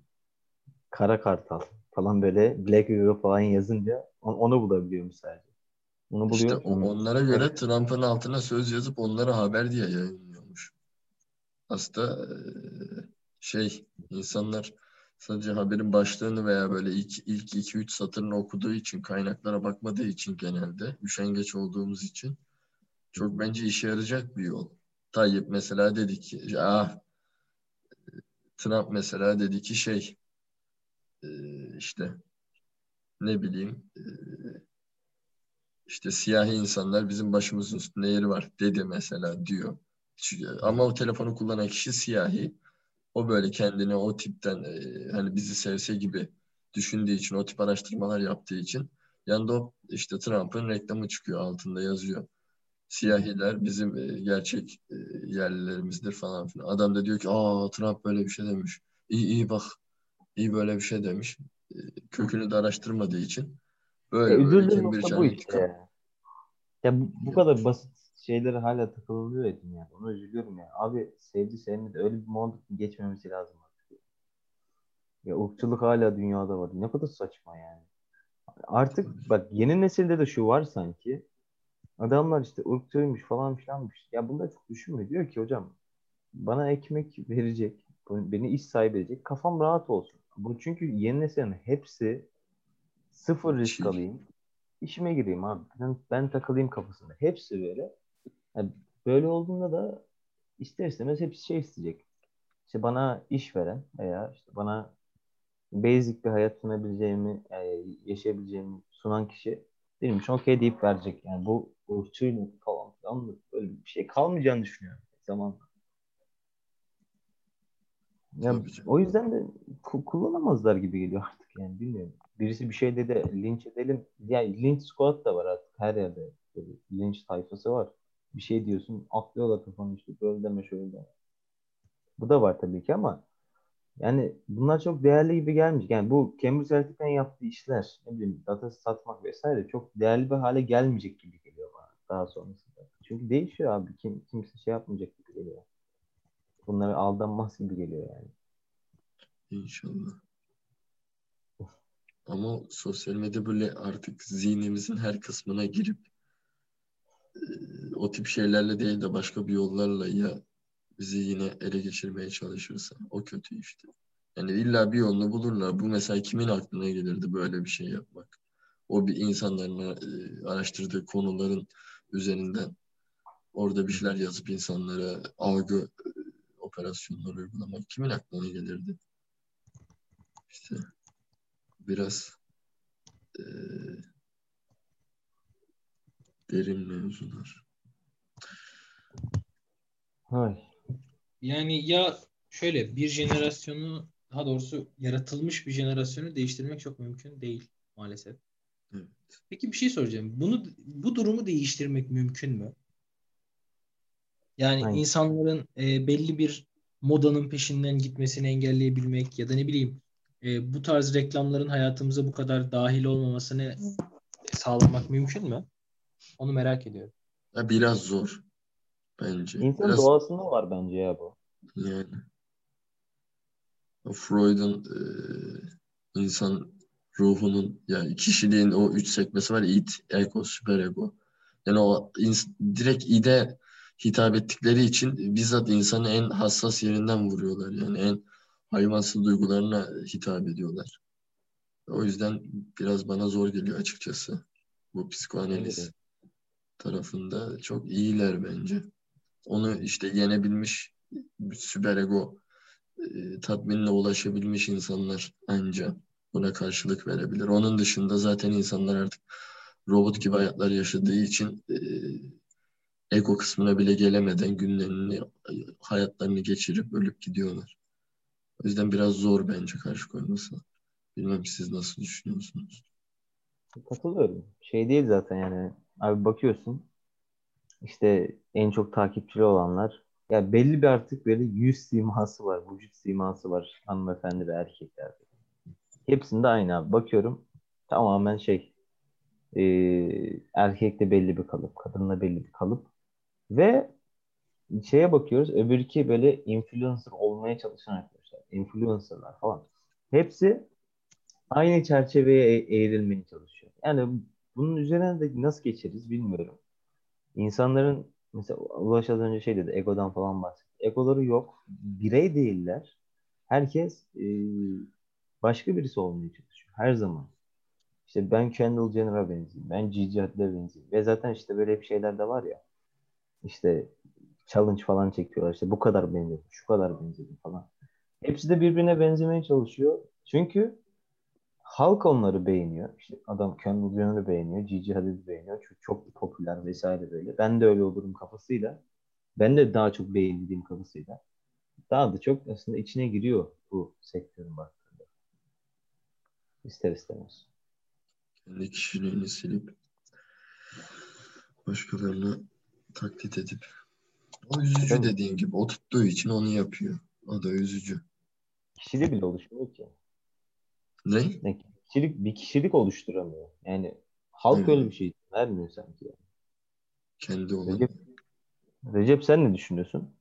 kara kartal falan böyle Black Widow falan yazınca on- onu bulabiliyormuş sadece. Onu buluyor. İşte o- Hmm. onlara göre Trump'ın altına söz yazıp onlara haber diye yayınlıyormuş. Aslında e, şey insanlar sadece haberin başlığını veya böyle ilk ilk 2-3 satırını okuduğu için kaynaklara bakmadığı için genelde üşengeç olduğumuz için çok bence işe yarayacak bir yol. Tayyip mesela dedi ki ah Trump mesela dedi ki şey e, işte ne bileyim e, işte siyahi insanlar bizim başımızın üstünde yeri var dedi mesela diyor. Ama o telefonu kullanan kişi siyahi. O böyle kendini o tipten e, hani bizi sevse gibi düşündüğü için o tip araştırmalar yaptığı için yanında o işte Trump'ın reklamı çıkıyor altında yazıyor. Siyahiler bizim e, gerçek e, yerlilerimizdir falan filan. Adam da diyor ki aa Trump böyle bir şey demiş. İyi iyi bak iyi böyle bir şey demiş. E, kökünü de araştırmadığı için böyle Ya, böyle nokta bu işte ya. Ya bu, bu kadar basit şeylere hala takılıyor ya dünyada. Ona üzülüyorum ya. Abi sevdi sevmedi öyle bir muhabbet geçmemesi lazım artık. Ya ırkçılık hala dünyada var. Ne kadar saçma yani. Artık bak yeni nesilde de şu var sanki. Adamlar işte ırkçıymış falan filanmış. Ya bunlar çok düşünmüyor. Diyor ki hocam bana ekmek verecek. Beni iş sahibi edecek. Kafam rahat olsun. Bu çünkü yeni neslin hepsi sıfır risk alayım. İşime gireyim abi. Ben, ben takılayım kafasında. Hepsi böyle. Yani böyle olduğunda da ister istemez hepsi şey isteyecek. İşte bana iş veren veya işte bana basic bir hayat sunabileceğimi, e, yaşayabileceğimi sunan kişi benim için okey deyip verecek. Yani bu ırkçılık falan filan böyle bir şey kalmayacağını düşünüyorum zamanla. Ya, Tabii o yüzden de ku- kullanamazlar gibi geliyor artık yani bilmiyorum. Birisi bir şey dedi linç edelim. Ya linç squad da var artık her yerde. Böyle linç tayfası var. Bir şey diyorsun atlıyorlar kafanı işte böyle deme şöyle deme. Bu da var tabii ki ama yani bunlar çok değerli gibi gelmiş. Yani bu Cambridge Analytica'nın yaptığı işler, ne bileyim data satmak vesaire çok değerli bir hale gelmeyecek gibi geliyor bana daha sonrasında. Çünkü değişiyor abi. Kim, kimse şey yapmayacak gibi geliyor. Bunlara aldanmaz gibi geliyor yani. İnşallah. Ama sosyal medya böyle artık zihnimizin her kısmına girip o tip şeylerle değil de başka bir yollarla ya bizi yine ele geçirmeye çalışırsa o kötü işte. Yani illa bir yolunu bulurlar. Bu mesela kimin aklına gelirdi böyle bir şey yapmak? O bir insanların e, araştırdığı konuların üzerinden orada bir şeyler yazıp insanlara algı e, operasyonları uygulamak kimin aklına gelirdi? İşte biraz e, derin mevzular. Hay. Yani ya şöyle bir jenerasyonu daha doğrusu yaratılmış bir jenerasyonu değiştirmek çok mümkün değil maalesef. Evet. Peki bir şey soracağım. Bunu bu durumu değiştirmek mümkün mü? Yani Hayır. insanların e, belli bir modanın peşinden gitmesini engelleyebilmek ya da ne bileyim e, bu tarz reklamların hayatımıza bu kadar dahil olmamasını sağlamak mümkün mü? Onu merak ediyorum. Ya biraz zor bence. İnsan Biraz doğasında var bence ya bu. yani Freud'un e, insan ruhunun yani kişiliğin o üç sekmesi var. id, ego, süperego. Yani o ins- direkt ide hitap ettikleri için bizzat insanı en hassas yerinden vuruyorlar. Yani en hayvansal duygularına hitap ediyorlar. O yüzden biraz bana zor geliyor açıkçası. Bu psikoanaliz de. tarafında çok iyiler bence. Onu işte yenebilmiş süperego e, tatminine ulaşabilmiş insanlar anca buna karşılık verebilir. Onun dışında zaten insanlar artık robot gibi hayatlar yaşadığı için e, ego kısmına bile gelemeden günlerini, hayatlarını geçirip ölüp gidiyorlar. O yüzden biraz zor bence karşı koyması. Bilmem siz nasıl düşünüyorsunuz? Katılıyorum. Şey değil zaten yani. Abi bakıyorsun işte en çok takipçili olanlar ya belli bir artık böyle yüz siması var, vücut siması var hanımefendi ve erkeklerde. Hepsinde aynı abi. Bakıyorum tamamen şey e, erkekte belli bir kalıp, kadında belli bir kalıp ve şeye bakıyoruz öbürki böyle influencer olmaya çalışan arkadaşlar. Influencerlar falan. Hepsi aynı çerçeveye e- eğrilmeye çalışıyor. Yani bunun üzerine de nasıl geçeriz bilmiyorum. İnsanların mesela Ulaş az önce şey dedi egodan falan bahsetti. Egoları yok. Birey değiller. Herkes e, başka birisi olmaya çalışıyor. Her zaman. İşte ben Kendall Jenner'a benzeyeyim. Ben Gigi Hadid'e benzeyeyim. Ve zaten işte böyle hep şeyler de var ya. İşte challenge falan çekiyorlar. İşte bu kadar benzedim, şu kadar benzedim falan. Hepsi de birbirine benzemeye çalışıyor. Çünkü halk onları beğeniyor. İşte adam Kendall Jenner'ı beğeniyor, Gigi Hadid'i beğeniyor. Çünkü çok popüler vesaire böyle. Ben de öyle olurum kafasıyla. Ben de daha çok beğendiğim kafasıyla. Daha da çok aslında içine giriyor bu sektörün baktığında. İster istemez. Kendi kişiliğini silip başkalarını taklit edip o üzücü Tabii. dediğin gibi o tuttuğu için onu yapıyor. O da üzücü. Kişiliği bile oluşmuyor ki. Ne? Ne, kişilik, bir kişilik oluşturamıyor. Yani halk Evet. öyle bir şey vermiyor sanki. Yani. Kendi olan. Recep, Recep sen ne düşünüyorsun?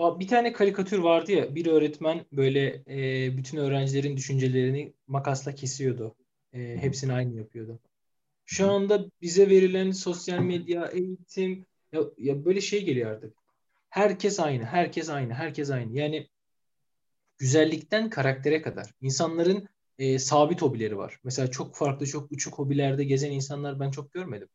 Bir tane karikatür vardı ya bir öğretmen böyle e, bütün öğrencilerin düşüncelerini makasla kesiyordu. E, hepsini aynı yapıyordu. Şu anda bize verilen sosyal medya, eğitim ya, ya böyle şey geliyor artık. Herkes aynı, herkes aynı, herkes aynı. Yani güzellikten karaktere kadar. İnsanların e, sabit hobileri var. Mesela çok farklı, çok uçuk hobilerde gezen insanlar ben çok görmedim.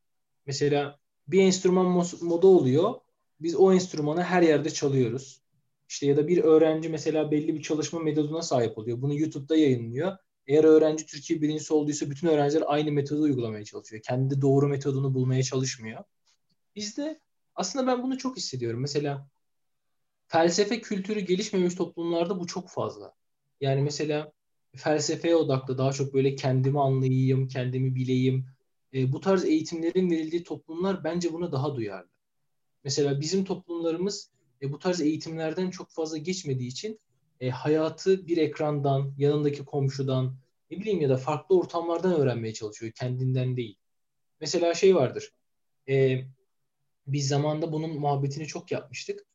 Mesela bir enstrüman moda oluyor. Biz o enstrümanı her yerde çalıyoruz. İşte ya da bir öğrenci mesela belli bir çalışma metoduna sahip oluyor. Bunu YouTube'da yayınlıyor. Eğer öğrenci Türkiye birincisi olduysa bütün öğrenciler aynı metodu uygulamaya çalışıyor. Kendi doğru metodunu bulmaya çalışmıyor. Bizde aslında ben bunu çok hissediyorum. Mesela felsefe kültürü gelişmemiş toplumlarda bu çok fazla. Yani mesela felsefeye odaklı daha çok böyle kendimi anlayayım, kendimi bileyim. E, bu tarz eğitimlerin verildiği toplumlar bence buna daha duyarlı. Mesela bizim toplumlarımız e, bu tarz eğitimlerden çok fazla geçmediği için e, hayatı bir ekrandan, yanındaki komşudan, ne bileyim ya da farklı ortamlardan öğrenmeye çalışıyor, kendinden değil. Mesela şey vardır. E, biz zamanda bunun muhabbetini çok yapmıştık.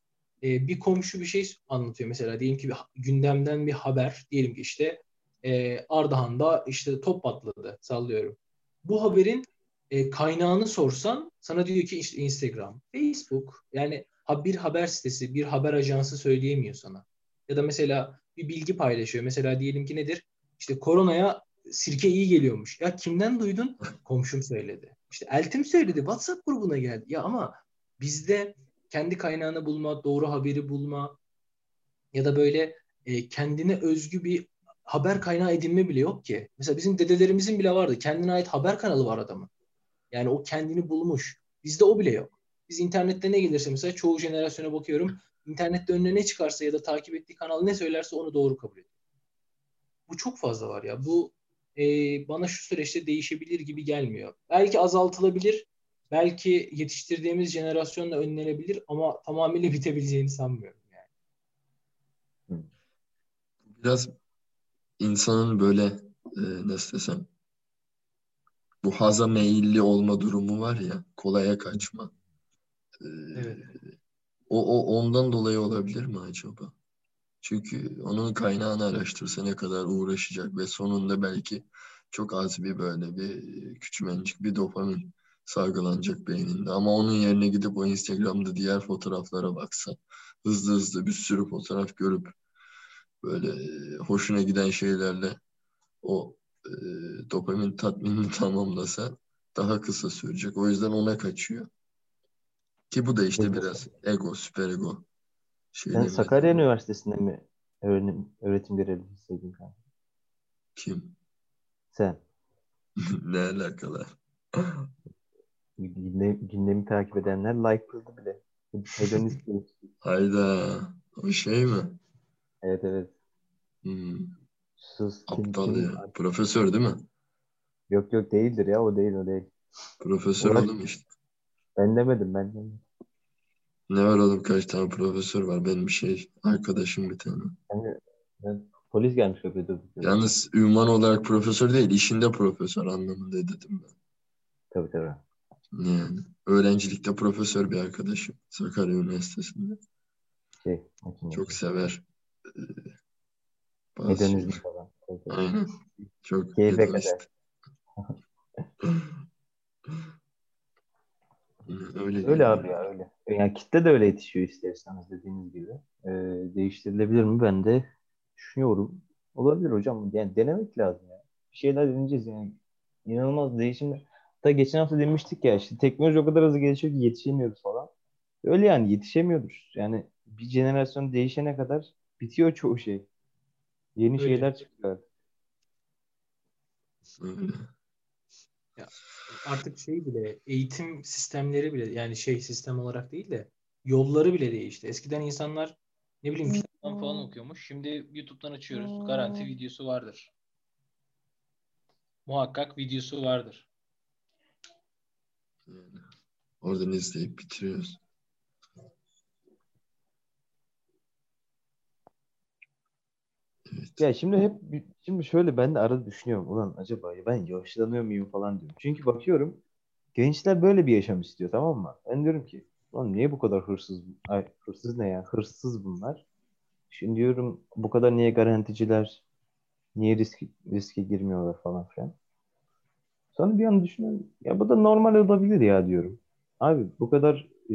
E, bir komşu bir şey anlatıyor mesela. Diyelim ki bir, gündemden bir haber. Diyelim ki işte e, Ardahan'da işte top patladı sallıyorum. Bu haberin e, kaynağını sorsan sana diyor ki işte Instagram, Facebook yani bir haber sitesi, bir haber ajansı söyleyemiyor sana. Ya da mesela bir bilgi paylaşıyor. Mesela diyelim ki nedir? İşte koronaya sirke iyi geliyormuş. Ya kimden duydun? Komşum söyledi. İşte eltim söyledi. WhatsApp grubuna geldi. Ya ama bizde kendi kaynağını bulma, doğru haberi bulma ya da böyle e, kendine özgü bir haber kaynağı edinme bile yok ki. Mesela bizim dedelerimizin bile vardı. Kendine ait haber kanalı var adamın. Yani o kendini bulmuş. Bizde o bile yok. Biz internette ne gelirse mesela çoğu jenerasyona bakıyorum. İnternette önüne ne çıkarsa ya da takip ettiği kanal ne söylerse onu doğru kabul ediyor. Bu çok fazla var ya. Bu e, bana şu süreçte değişebilir gibi gelmiyor. Belki azaltılabilir. Belki yetiştirdiğimiz jenerasyonla önlenebilir ama tamamıyla bitebileceğini sanmıyorum. Yani. Biraz insanın böyle e, nasıl desem bu haza meyilli olma durumu var ya kolaya kaçma. E, Evet. o, o ondan dolayı olabilir mi acaba? Çünkü onun kaynağını araştırsa ne kadar uğraşacak ve sonunda belki çok az bir böyle bir küçümencik bir dopamin salgılanacak beyninde. Ama onun yerine gidip o Instagram'da diğer fotoğraflara baksa hızlı hızlı bir sürü fotoğraf görüp böyle hoşuna giden şeylerle o e, dopamin tatminini [laughs] tamamlasa daha kısa sürecek. O yüzden ona kaçıyor. Ki bu da işte Evet. biraz ego, süper ego Sen. Sakarya Üniversitesi'nde mi öğrenim, öğretim görevlisiydin kanka? Kim? Sen. [laughs] Ne alakalı? Gündem, gündemi takip edenler like'ladı bile. Hedonist [laughs] Hayda. O şey mi? Evet evet. Hmm, Sus. Kim, aptal kim- ya. Profesör değil mi? Yok yok değildir ya o değil o değil. Profesör Uğraş- oğlum işte. Ben demedim ben demedim. Ne var oğlum kaç tane profesör var? Benim şey arkadaşım bir tane. Ben, ben polis gelmiş köpeği Yalnız ünvan olarak profesör değil, işinde profesör anlamında dedim ben. Tabii tabii. Yani öğrencilikte profesör bir arkadaşım Sakarya Üniversitesi'nde. Şey. Çok sever. Ee, bazı Hedonizm şeyler. falan. Aynen. Çok Keyfe hedonist. [laughs] Öyle Öyle abi ya öyle. Yani kitle de öyle yetişiyor isterseniz dediğiniz gibi. Ee, değiştirilebilir mi? Ben de düşünüyorum. Olabilir hocam. Yani denemek lazım ya. Bir şeyler deneyeceğiz yani. İnanılmaz değişimler. Hatta geçen hafta demiştik ya işte teknoloji o kadar hızlı gelişiyor ki yetişemiyoruz falan. Öyle yani yetişemiyoruz. Yani bir jenerasyon değişene kadar bitiyor çoğu şey. Yeni Öyle. şeyler çıkıyor. Öyle. Artık şey bile eğitim sistemleri bile yani şey sistem olarak değil de yolları bile değişti. Eskiden insanlar ne bileyim kitaptan falan okuyormuş. Şimdi YouTube'dan açıyoruz. Garanti videosu vardır. Muhakkak videosu vardır. Yani oradan izleyip bitiriyoruz. Evet. Ya şimdi hep şimdi şöyle ben de arada düşünüyorum. Ulan acaba ben yaşlanıyor muyum falan diyorum. Çünkü bakıyorum gençler böyle bir yaşam istiyor tamam mı? Ben diyorum ki Lan niye bu kadar hırsız? Ay, hırsız ne ya? Hırsız bunlar. Şimdi diyorum bu kadar niye garanticiler niye risk, riske girmiyorlar falan filan. Sonra bir an düşünüyorum. Ya bu da normal olabilir ya diyorum. Abi bu kadar e,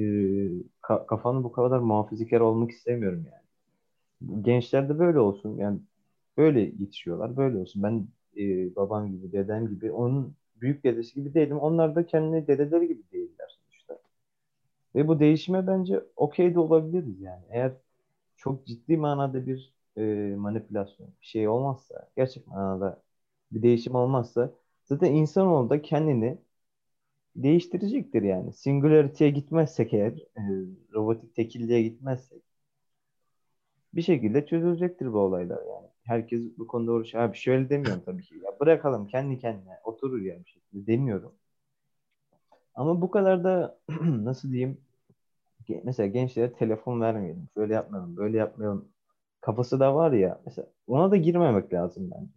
ka- kafanı bu kadar muhafazakar olmak istemiyorum yani. Gençler de böyle olsun. Yani böyle yetişiyorlar. Böyle olsun. Ben e, babam gibi, dedem gibi, onun büyük dedesi gibi değilim. Onlar da kendi dedeleri gibi değiller sonuçta. Ve bu değişime bence okey de olabiliriz yani. Eğer çok ciddi manada bir e, manipülasyon, bir şey olmazsa, gerçek manada bir değişim olmazsa zaten insanoğlu da kendini değiştirecektir yani. Singularity'ye gitmezsek eğer, e, robotik tekilliğe gitmezsek bir şekilde çözülecektir bu olaylar yani. Herkes bu konuda uğraşıyor. Abi şöyle demiyorum tabii ki. Ya bırakalım kendi kendine oturur ya bir şekilde demiyorum. Ama bu kadar da [clears throat] nasıl diyeyim mesela gençlere telefon vermeyelim. Şöyle yapmayalım, böyle yapmayalım. Kafası da var ya. Mesela ona da girmemek lazım bence.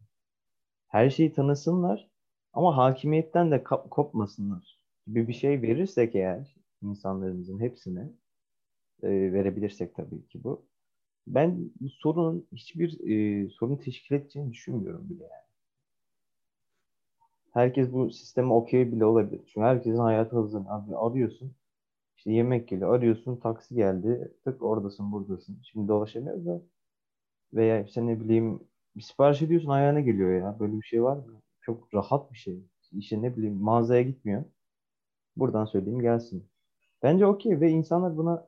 Her şeyi tanısınlar ama hakimiyetten de kap- kopmasınlar gibi bir şey verirsek eğer insanlarımızın hepsine e, verebilirsek tabii ki bu. Ben bu sorunun hiçbir e, sorun teşkil edeceğini düşünmüyorum bile yani. Herkes bu sisteme okey bile olabilir. Çünkü herkesin hayatı hızlı. Abi arıyorsun. İşte yemek geliyor. Arıyorsun taksi geldi. Tık oradasın buradasın. Şimdi dolaşamıyoruz da. Veya işte ne bileyim bir sipariş ediyorsun ayağına geliyor ya. Böyle bir şey var mı? Çok rahat bir şey. İşte ne bileyim mağazaya gitmiyor. Buradan söyleyeyim gelsin. Bence okey ve insanlar buna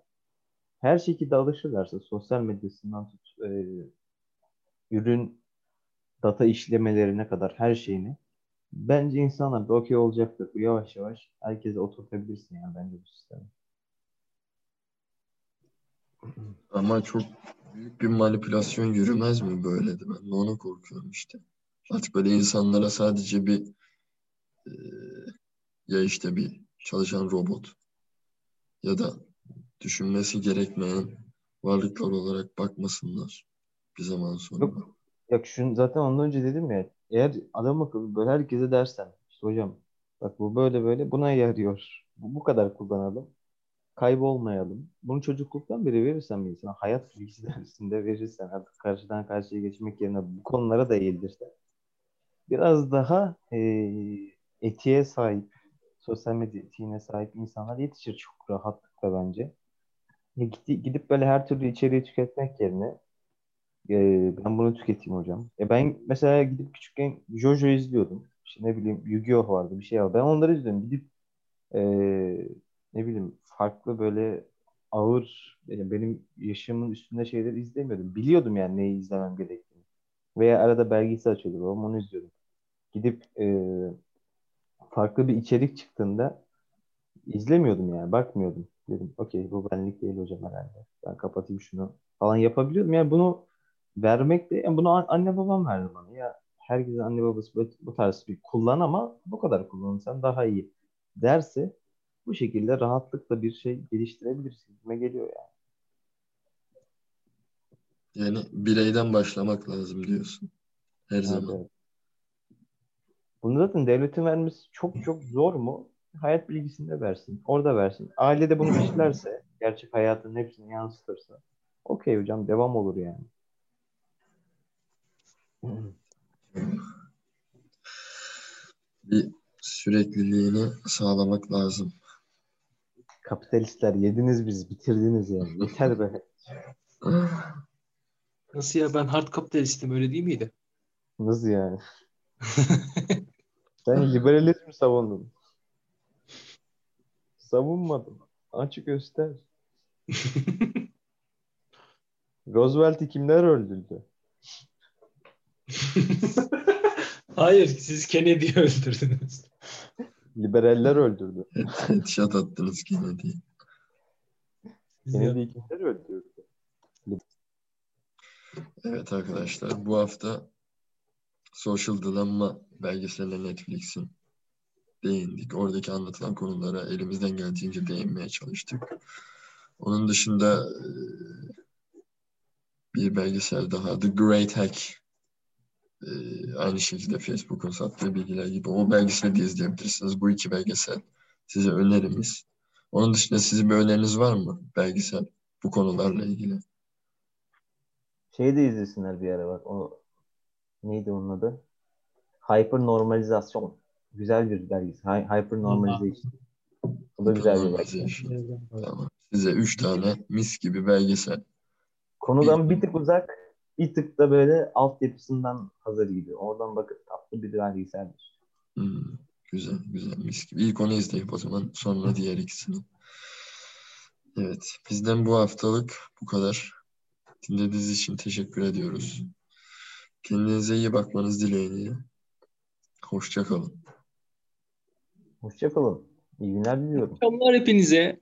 her şekilde alışırlarsa sosyal medyasından tut e, ürün data işlemelerine kadar her şeyini bence insanlar da okey olacaktır. Bu yavaş yavaş herkese oturtabilirsin yani bence bu sistemi. Ama çok büyük bir manipülasyon yürümez mi böyle de ben de ona korkuyorum işte. Artık böyle insanlara sadece bir e, ya işte bir çalışan robot ya da düşünmesi gerekmeyen varlıklar olarak bakmasınlar bir zaman sonra. Yok. Ya şunu zaten ondan önce dedim ya eğer adam akıllı böyle herkese dersen işte hocam bak bu böyle böyle buna yarıyor. Bu, bu kadar kullanalım. Kaybolmayalım. Bunu çocukluktan beri verirsen bir insana hayat bilgisi [laughs] dersinde verirsen artık karşıdan karşıya geçmek yerine bu konulara da eğildirsen biraz daha e, etiğe sahip sosyal medya etiğine sahip insanlar yetişir çok rahatlıkla bence. Gidip böyle her türlü içeriği tüketmek yerine e, ben bunu tüketeyim hocam. E ben mesela gidip küçükken Jojo izliyordum. İşte ne bileyim Yu-Gi-Oh vardı bir şey var. Ben onları izliyorum. Gidip e, ne bileyim farklı böyle ağır yani benim yaşamın üstünde şeyler izlemiyordum. Biliyordum yani neyi izlemem gerektiğini. Veya arada belgesel açıyordu babam onu izliyordum. Gidip e, farklı bir içerik çıktığında izlemiyordum yani bakmıyordum. Dedim okey bu benlik değil hocam herhalde. Ben kapatayım şunu falan yapabiliyordum. Yani bunu vermek de yani bunu anne babam verdi bana. Ya herkesin anne babası bu, bu tarz bir kullan ama bu kadar kullanırsan daha iyi derse bu şekilde rahatlıkla bir şey geliştirebilirsin. Kime geliyor yani. Yani bireyden başlamak lazım diyorsun. Her Evet, zaman. evet. Bunu zaten devletin vermesi çok çok zor mu? Hayat bilgisinde versin. Orada versin. Ailede bunu işlerse, gerçek hayatın hepsini yansıtırsa okey hocam devam olur yani. Bir sürekliliğini sağlamak lazım. Kapitalistler yediniz biz, bitirdiniz yani. [laughs] Yeter be. Nasıl ya ben hard kapitalistim öyle değil miydi? Nasıl yani? [laughs] Sen [laughs] liberalizmi savundun. Savunmadım. Açık göster. [laughs] Roosevelt'i kimler öldürdü? Hayır siz Kennedy'yi öldürdünüz. Liberaller öldürdü. [laughs] Headshot attınız Kennedy'yi. Kennedy'yi kimler öldürdü? Evet arkadaşlar bu hafta Social Dilemma belgeseline Netflix'in değindik. Oradaki anlatılan konulara elimizden geldiğince değinmeye çalıştık. Onun dışında e, bir belgesel daha The Great Hack e, aynı şekilde Facebook'un sattığı bilgiler gibi o belgeseli de izleyebilirsiniz. Bu iki belgesel size önerimiz. Onun dışında sizin bir öneriniz var mı belgesel bu konularla ilgili? Şeyi de izlesinler bir ara bak. O neydi onun adı? Hyper normalizasyon. Güzel bir. Hy- Hyper normalization. O da güzel bir belgesel. Tamam. Size üç tane mis gibi belgesel. Konudan bir tık uzak, bir tık da böyle altyapısından hazır gibi. Oradan bakıp tatlı bir belgeseldir. Hmm, güzel, güzel mis gibi. İlk onu izleyip o zaman sonra diğer ikisini. Evet, bizden bu haftalık bu kadar. Dinlediğiniz için teşekkür ediyoruz. Kendinize iyi bakmanız dileğiyle. Hoşça kalın. Hoşçakalın. İyi günler diliyorum. Akşamlar hepinize.